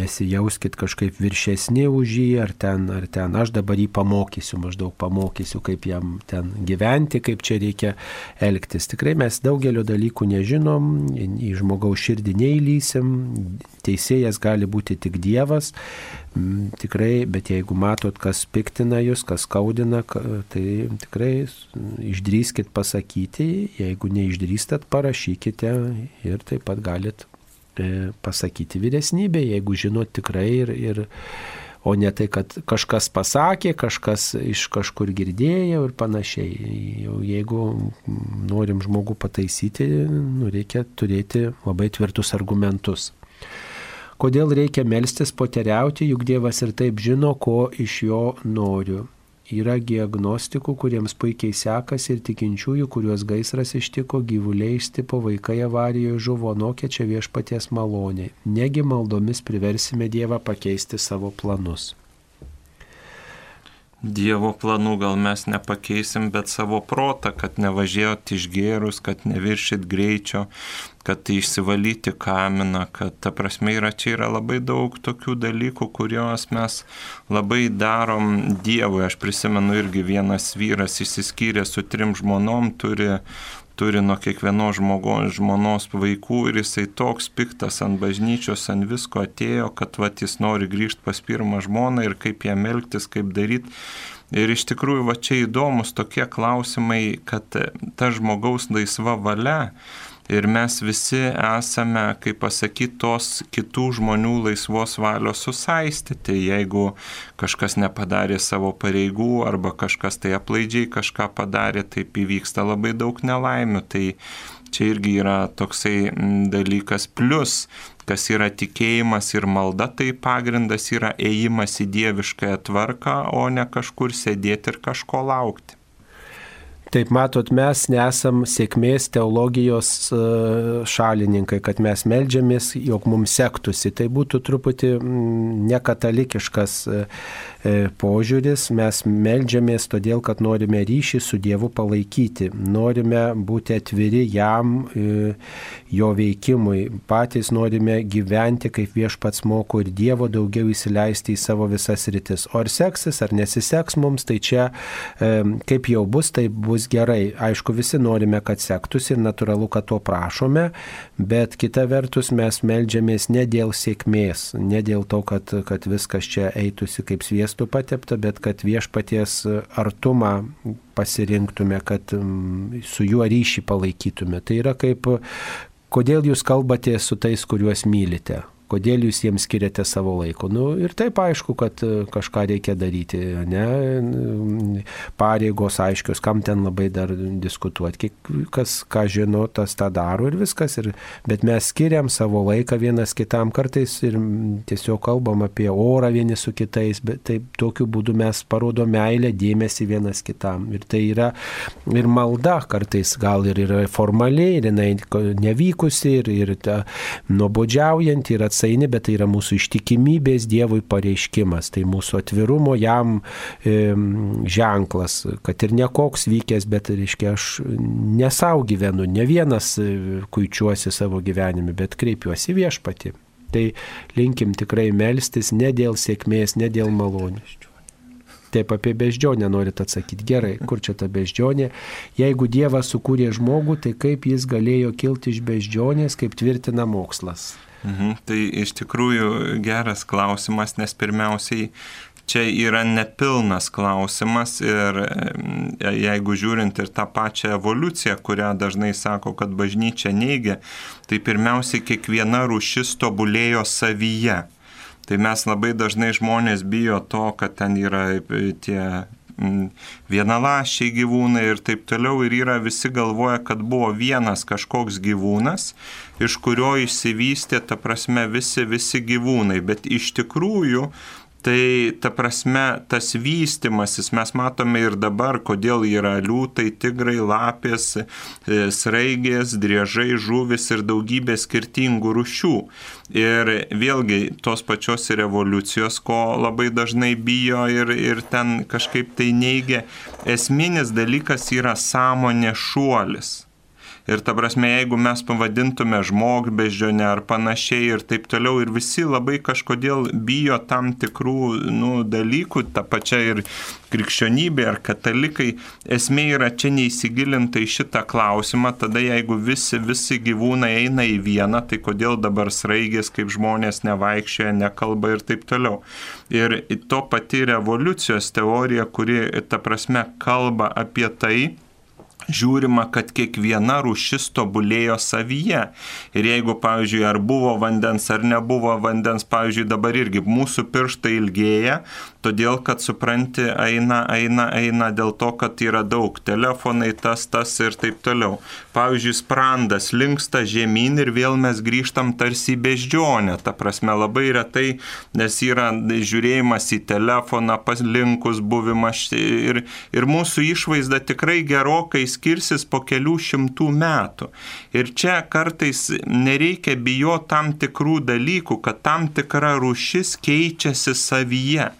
nesijauskit kažkaip viršesni už jį, ar ten, ar ten, aš dabar jį pamokysiu, maždaug pamokysiu, kaip jam ten gyventi, kaip čia reikia elgtis. Tikrai mes daugelio dalykų nežinom, į žmogaus širdį neįlysim, teisėjas gali būti tik Dievas, tikrai, bet jeigu matot, kas piktina jūs, kas skaudina, tai tikrai išdrįskit pasakyti, jeigu neišdrįstat, parašykite ir taip pat galit E, pasakyti vyresnybė, jeigu žinot tikrai ir, ir o ne tai, kad kažkas pasakė, kažkas iš kažkur girdėjo ir panašiai. Jau jeigu norim žmogų pataisyti, nu, reikia turėti labai tvirtus argumentus. Kodėl reikia melstis poteriauti, juk Dievas ir taip žino, ko iš jo noriu. Yra diagnostikų, kuriems puikiai sekasi ir tikinčiųjų, kuriuos gaisras ištiko, gyvuliai išstipo, vaikai avarijoje žuvo, nokia čia viešpaties malonė. Negi maldomis priversime Dievą pakeisti savo planus. Dievo planų gal mes nepakeisim, bet savo protą, kad nevažiuot išgėrus, kad neviršit greičio, kad išsivalyti kaminą, kad ta prasme yra čia yra labai daug tokių dalykų, kuriuos mes labai darom Dievui. Aš prisimenu irgi vienas vyras išsiskyrė su trim žmonom, turi turi nuo kiekvienos žmogos, žmonos vaikų ir jisai toks piktas ant bažnyčios, ant visko atėjo, kad vat, jis nori grįžti pas pirmą žmoną ir kaip jam elgtis, kaip daryti. Ir iš tikrųjų, va čia įdomus tokie klausimai, kad ta žmogaus laisva valia, Ir mes visi esame, kaip pasakyti, tos kitų žmonių laisvos valios susaistyti. Jeigu kažkas nepadarė savo pareigų arba kažkas tai aplaidžiai kažką padarė, taip įvyksta labai daug nelaimių. Tai čia irgi yra toksai dalykas. Plus, kas yra tikėjimas ir malda, tai pagrindas yra ėjimas į dieviškąją tvarką, o ne kažkur sėdėti ir kažko laukti. Taip matot, mes nesam sėkmės teologijos e, šalininkai, kad mes melžiamės, jog mums sektųsi. Tai būtų truputį mm, nekatalikiškas e, požiūris. Mes melžiamės todėl, kad norime ryšį su Dievu palaikyti. Norime būti atviri jam, jo veikimui. Patys norime gyventi, kaip viešpats moko ir Dievo daugiau įsileisti į savo visas rytis. O ar seksis, ar nesiseks mums, tai čia kaip jau bus, tai bus gerai. Aišku, visi norime, kad sektųsi ir natūralu, kad to prašome, bet kita vertus mes melžiamės ne dėl sėkmės, ne dėl to, kad, kad viskas čia eitųsi kaip sviestų patepta, bet kad viešpaties artumą pasirinktume, kad mm, su juo ryšį palaikytume. Tai yra kaip, kodėl jūs kalbate su tais, kuriuos mylite kodėl jūs jiems skiriate savo laiko. Nu, ir taip aišku, kad e, kažką reikia daryti, ne, pareigos aiškios, kam ten labai dar diskutuoti, kas ką žino, tas tą daro ir viskas. Ir, bet mes skiriam savo laiką vienas kitam kartais ir tiesiog kalbam apie orą vieni su kitais, bet taip tokiu būdu mes parodom meilę, dėmesį vienas kitam. Ir tai yra ir malda kartais gal ir yra formaliai, ir jinai nevykusi, ir, ir nuobodžiaujant, ir atsakinti atsaini, bet tai yra mūsų ištikimybės Dievui pareiškimas, tai mūsų atvirumo jam e, ženklas, kad ir nekoks vykęs, bet, reiškia, aš nesau gyvenu, ne vienas e, kuičiuosi savo gyvenime, bet kreipiuosi viešpati. Tai linkim tikrai melstis ne dėl sėkmės, ne dėl malonių. Taip apie beždžionę norit atsakyti. Gerai, kur čia ta beždžionė? Jeigu Dievas sukūrė žmogų, tai kaip jis galėjo kilti iš beždžionės, kaip tvirtina mokslas? Mhm. Tai iš tikrųjų geras klausimas, nes pirmiausiai čia yra nepilnas klausimas ir e, jeigu žiūrint ir tą pačią evoliuciją, kurią dažnai sako, kad bažnyčia neigia, tai pirmiausiai kiekviena rušis tobulėjo savyje. Tai mes labai dažnai žmonės bijo to, kad ten yra e, tie vienalašiai gyvūnai ir taip toliau. Ir yra visi galvoja, kad buvo vienas kažkoks gyvūnas, iš kurio išsivystė, ta prasme, visi, visi gyvūnai. Bet iš tikrųjų Tai ta prasme, tas vystimasis mes matome ir dabar, kodėl yra liūtai, tigrai, lapės, e, sraigės, driežai, žuvis ir daugybė skirtingų rušių. Ir vėlgi tos pačios revoliucijos, ko labai dažnai bijo ir, ir ten kažkaip tai neigia, esminis dalykas yra sąmonė šuolis. Ir ta prasme, jeigu mes pavadintume žmogbeždžionę ar panašiai ir taip toliau, ir visi labai kažkodėl bijo tam tikrų nu, dalykų, ta pačia ir krikščionybė ar katalikai, esmė yra čia neįsigilinta į šitą klausimą, tada jeigu visi, visi gyvūnai eina į vieną, tai kodėl dabar sraigės kaip žmonės nevaikščioja, nekalba ir taip toliau. Ir to pati revoliucijos teorija, kuri, ta prasme, kalba apie tai, žiūrima, kad kiekviena rūšis tobulėjo savyje. Ir jeigu, pavyzdžiui, ar buvo vandens ar nebuvo vandens, pavyzdžiui, dabar irgi mūsų pirštai ilgėja, todėl kad supranti, eina, eina, eina dėl to, kad yra daug telefonai, tas, tas ir taip toliau. Pavyzdžiui, sprandas linksta žemyn ir vėl mes grįžtam tarsi į beždžionę. Ta prasme labai retai, nes yra žiūrėjimas į telefoną, paslinkus buvimas ir, ir mūsų išvaizda tikrai gerokai skirsis po kelių šimtų metų. Ir čia kartais nereikia bijoti tam tikrų dalykų, kad tam tikra rušis keičiasi savyje.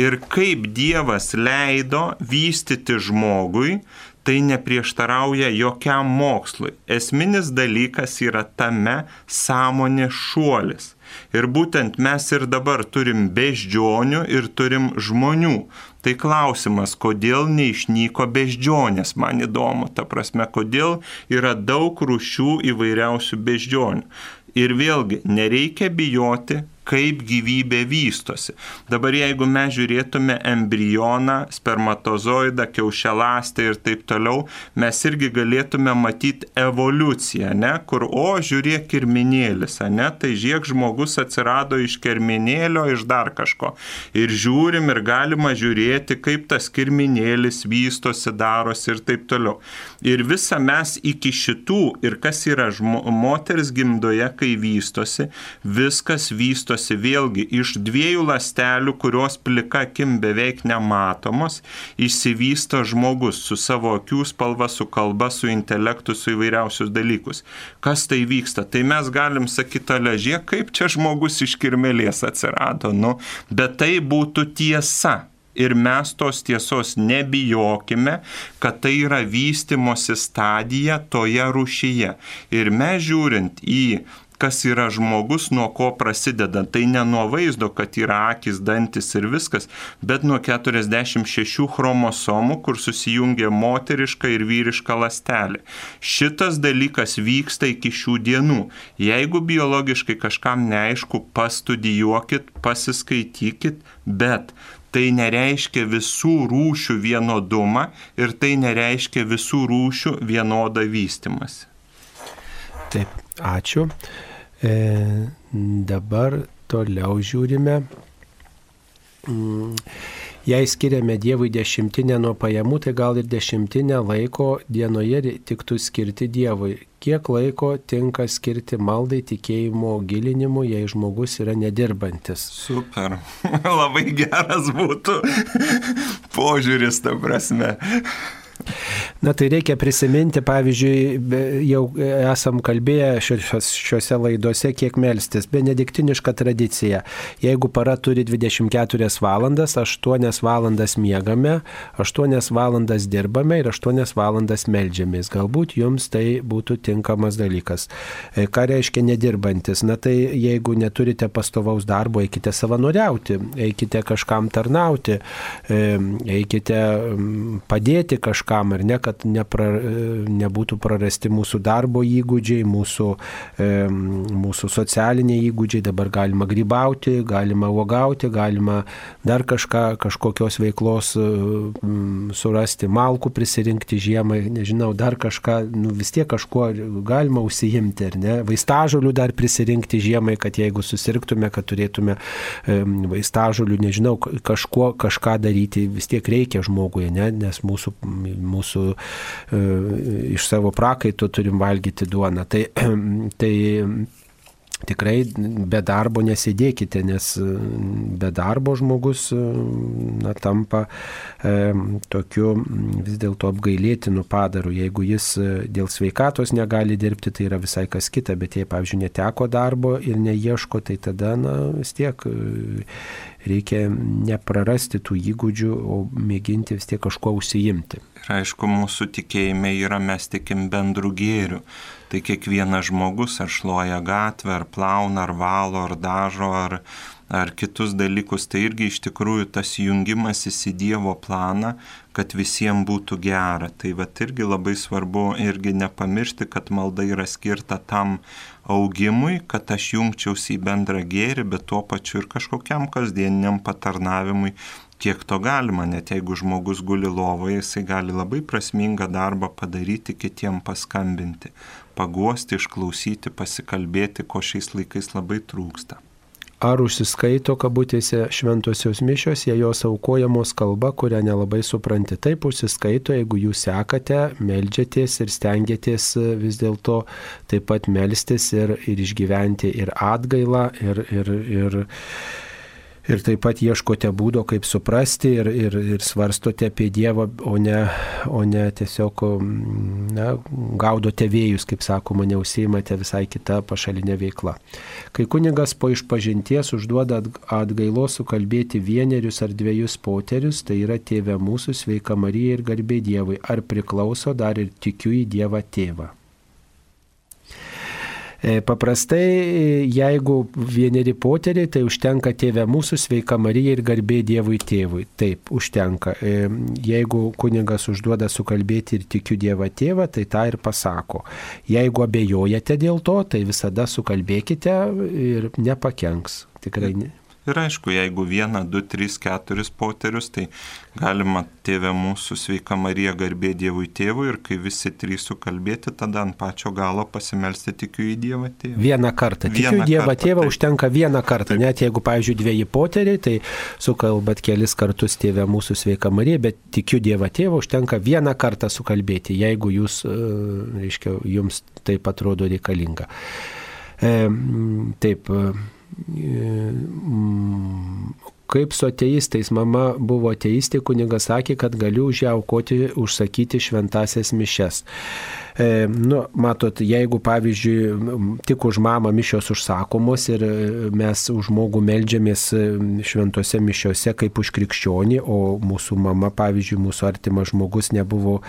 Ir kaip Dievas leido vystyti žmogui, tai neprieštarauja jokiam mokslui. Esminis dalykas yra tame sąmonė šuolis. Ir būtent mes ir dabar turim beždžionių ir turim žmonių. Tai klausimas, kodėl neišnyko beždžionės, man įdomu, ta prasme, kodėl yra daug rušių įvairiausių beždžionių. Ir vėlgi, nereikia bijoti kaip gyvybė vystosi. Dabar jeigu mes žiūrėtume embrioną, spermatozoidą, kiaušialastę ir taip toliau, mes irgi galėtume matyti evoliuciją, ne, kur, o, žiūrėk, kirminėlis, ne, tai žiek žmogus atsirado iš kirminėlio, iš dar kažko. Ir žiūrim ir galima žiūrėti, kaip tas kirminėlis vystosi, darosi ir taip toliau. Ir visa mes iki šitų, ir kas yra žmo, moters gimdoje, kai vystosi, viskas vystosi vėlgi iš dviejų lastelių, kurios plika akim beveik nematomos, išsivysto žmogus su savo akių spalva, su kalba, su intelektu, su įvairiausius dalykus. Kas tai vyksta? Tai mes galim sakyti, ležė, kaip čia žmogus iš kirmelės atsirado, nu, bet tai būtų tiesa. Ir mes tos tiesos nebijokime, kad tai yra vystimosi stadija toje rušyje. Ir mes žiūrint į kas yra žmogus, nuo ko prasideda. Tai ne nuo vaizdo, kad yra akis, dantis ir viskas, bet nuo 46 chromosomų, kur susijungia moteriška ir vyriška lastelė. Šitas dalykas vyksta iki šių dienų. Jeigu biologiškai kažkam neaišku, pastudijuokit, pasiskaitykit, bet tai nereiškia visų rūšių vienodumą ir tai nereiškia visų rūšių vienodą vystimąsi. Taip, ačiū. E, dabar toliau žiūrime. Mm, jei skiriame Dievui dešimtinę nuo pajamų, tai gal ir dešimtinę laiko dienoje tiktų skirti Dievui. Kiek laiko tinka skirti maldai tikėjimo gilinimu, jei žmogus yra nedirbantis? Super. Labai geras būtų požiūris, ta prasme. Na tai reikia prisiminti, pavyzdžiui, jau esam kalbėję šiuose laidose, kiek melstis. Benediktiniška tradicija. Jeigu para turi 24 valandas, 8 valandas miegame, 8 valandas dirbame ir 8 valandas melžiamės. Galbūt jums tai būtų tinkamas dalykas. E, ką reiškia nedirbantis? Na tai jeigu neturite pastovaus darbo, eikite savanoriauti, eikite kažkam tarnauti, e, eikite padėti kažkam ar ne, kad nepra, nebūtų prarasti mūsų darbo įgūdžiai, mūsų, e, mūsų socialiniai įgūdžiai. Dabar galima grybauti, galima uogauti, galima dar kažką, kažkokios veiklos e, surasti, malkų prisirinkti žiemai, nežinau, dar kažką, nu, vis tiek kažkuo galima užsijimti, ar ne? Vaistažolių dar prisirinkti žiemai, kad jeigu susirgtume, kad turėtume e, vaistažolių, nežinau, kažkuo kažką daryti, vis tiek reikia žmogui, ne? nes mūsų, mūsų E, iš savo prakaito turim valgyti duoną. Tai, tai tikrai be darbo nesėdėkite, nes e, be darbo žmogus e, na, tampa e, tokiu vis dėlto apgailėtinu padaru. Jeigu jis dėl sveikatos negali dirbti, tai yra visai kas kita, bet jei, pavyzdžiui, neteko darbo ir neieško, tai tada na, vis tiek reikia neprarasti tų įgūdžių, o mėginti vis tiek kažkuo užsiimti. Ir aišku, mūsų tikėjime yra mes tikim bendrų gėrių. Tai kiekvienas žmogus ar šluoja gatvę, ar plauna, ar valo, ar dažo, ar, ar kitus dalykus, tai irgi iš tikrųjų tas jungimasis į Dievo planą, kad visiems būtų gera. Tai va irgi labai svarbu irgi nepamiršti, kad malda yra skirta tam augimui, kad aš jungčiausi į bendrą gėrį, bet tuo pačiu ir kažkokiam kasdieniniam patarnavimui, kiek to galima, net jeigu žmogus guli lovoje, jisai gali labai prasmingą darbą padaryti, kitiem paskambinti, paguosti, išklausyti, pasikalbėti, ko šiais laikais labai trūksta ar užsiskaito kabutėse šventosios mišios, jei jos aukojamos kalba, kurią nelabai supranti. Taip užsiskaito, jeigu jūs sekate, melžiatės ir stengiatės vis dėlto taip pat melstis ir, ir išgyventi ir atgailą, ir, ir, ir ir taip pat ieškote būdo, kaip suprasti ir, ir, ir svarstote apie Dievą, o ne, o ne tiesiog na, gaudote vėjus, kaip sakoma, neusimate visai kitą pašalinę veiklą. Kai kunigas po išpažinties užduoda atgailos sukalbėti vienerius ar dviejus poterius, tai yra tėvė mūsų sveika Marija ir garbė Dievui, ar priklauso dar ir tikiu į Dievą tėvą. E, paprastai, jeigu vieneri poteriai, tai užtenka tėvė mūsų sveika Marija ir garbė Dievui tėvui. Taip, užtenka. E, jeigu kunigas užduoda sukalbėti ir tikiu Dievą tėvą, tai tą ir pasako. Jeigu abejojate dėl to, tai visada sukalbėkite ir nepakenks. Tikrai ne. Ir aišku, jeigu vieną, du, tris, keturis poterius, tai galima tėvę mūsų sveika Marija garbė Dievui tėvui ir kai visi trys sukalbėti, tada ant pačio galo pasimelsti tikiu į Dievą tėvą. Vieną kartą. Tikiu į Dievą tėvą taip. užtenka vieną kartą. Taip. Net jeigu, pavyzdžiui, dviejį poteriai, tai sukalbat kelis kartus tėvę mūsų sveika Marija, bet tikiu Dievą tėvą užtenka vieną kartą sukalbėti, jeigu jūs, e, reiškia, jums taip atrodo reikalinga. E, taip. E, kaip su ateistais. Mama buvo ateistė, kunigas sakė, kad galiu už ją aukoti, užsakyti šventasias mišes. E, nu, matot, jeigu pavyzdžiui tik už mamą mišios užsakomos ir e, mes už žmogų melžiamės e, šventose mišiose kaip už krikščionį, o mūsų mama, pavyzdžiui, mūsų artimas žmogus nebuvo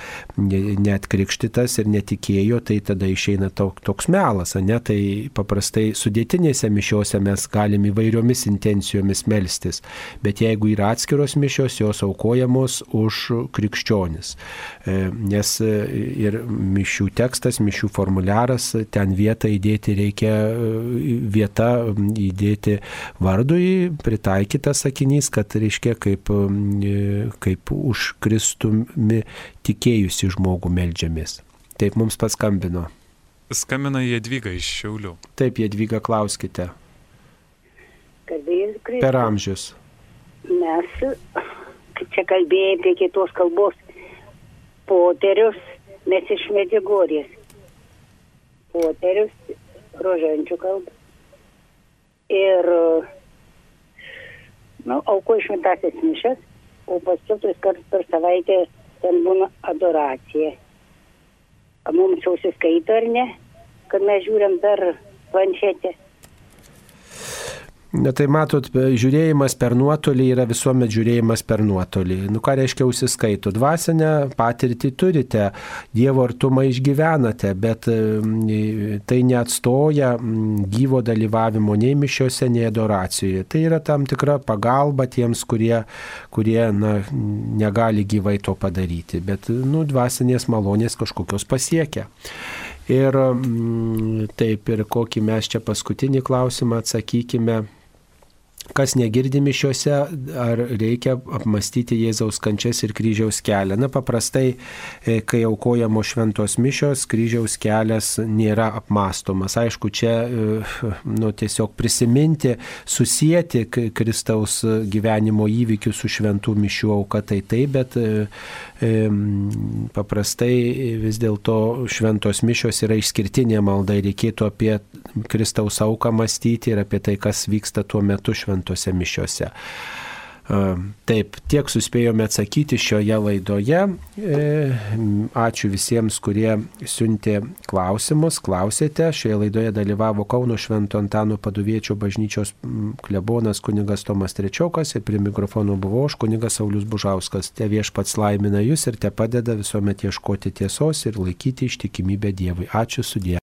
net krikštytas ir netikėjo, tai tada išeina toks melas, ne? Tai paprastai sudėtinėse mišiose mes galim įvairiomis intencijomis melstis, bet jeigu yra atskiros mišios, jos aukojamos už krikščionis. Nes ir mišios mišių tekstas, mišių formuliaras, ten vietą įdėti reikia, vieta įdėti vardui, pritaikytas sakinys, kad reiškia kaip, kaip už Kristumi tikėjusi žmogų melžiamės. Taip mums paskambino. Skambina Jadvyga iš Šiaulių. Taip, Jadvyga, klauskite. Per amžius. Mes čia kalbėjome apie kitos kalbos poterius mes iš Medžiugorės. Poterius, rožančių kalbą. Ir, nu, auko išmintasias mišas, o paskui tris kartus per savaitę ten būna adoracija. Mums užsiskaito ar ne, kad mes žiūrim per planšetę. Na tai matot, žiūrėjimas per nuotolį yra visuomet žiūrėjimas per nuotolį. Nu ką reiškia užsiskaito? Dvasinę patirtį turite, Dievo artumą išgyvenate, bet tai neatstoja gyvo dalyvavimo nei mišiuose, nei adoracijoje. Tai yra tam tikra pagalba tiems, kurie, kurie na, negali gyvai to padaryti, bet nu, dvasinės malonės kažkokios pasiekia. Ir taip, ir kokį mes čia paskutinį klausimą atsakykime kas negirdi mišiuose, ar reikia apmastyti Jėzaus kančias ir kryžiaus kelią. Na, paprastai, e, kai aukojamo šventos mišios, kryžiaus kelias nėra apmastomas. Aišku, čia e, nu, tiesiog prisiminti, susijęti Kristaus gyvenimo įvykius su šventų mišių auka, tai taip, bet e, paprastai vis dėlto šventos mišios yra išskirtinė malda ir reikėtų apie Kristaus auką mąstyti ir apie tai, kas vyksta tuo metu šventose mišiose. Taip, tiek suspėjome atsakyti šioje laidoje. E, ačiū visiems, kurie siuntė klausimus, klausėte. Šioje laidoje dalyvavo Kauno Švento Antano paduviečio bažnyčios klebonas kunigas Tomas Trečiokas ir prie mikrofono buvo aš kunigas Saulis Bužauskas. Te viešpats laimina jūs ir te padeda visuomet ieškoti tiesos ir laikyti ištikimybę Dievui. Ačiū sudė.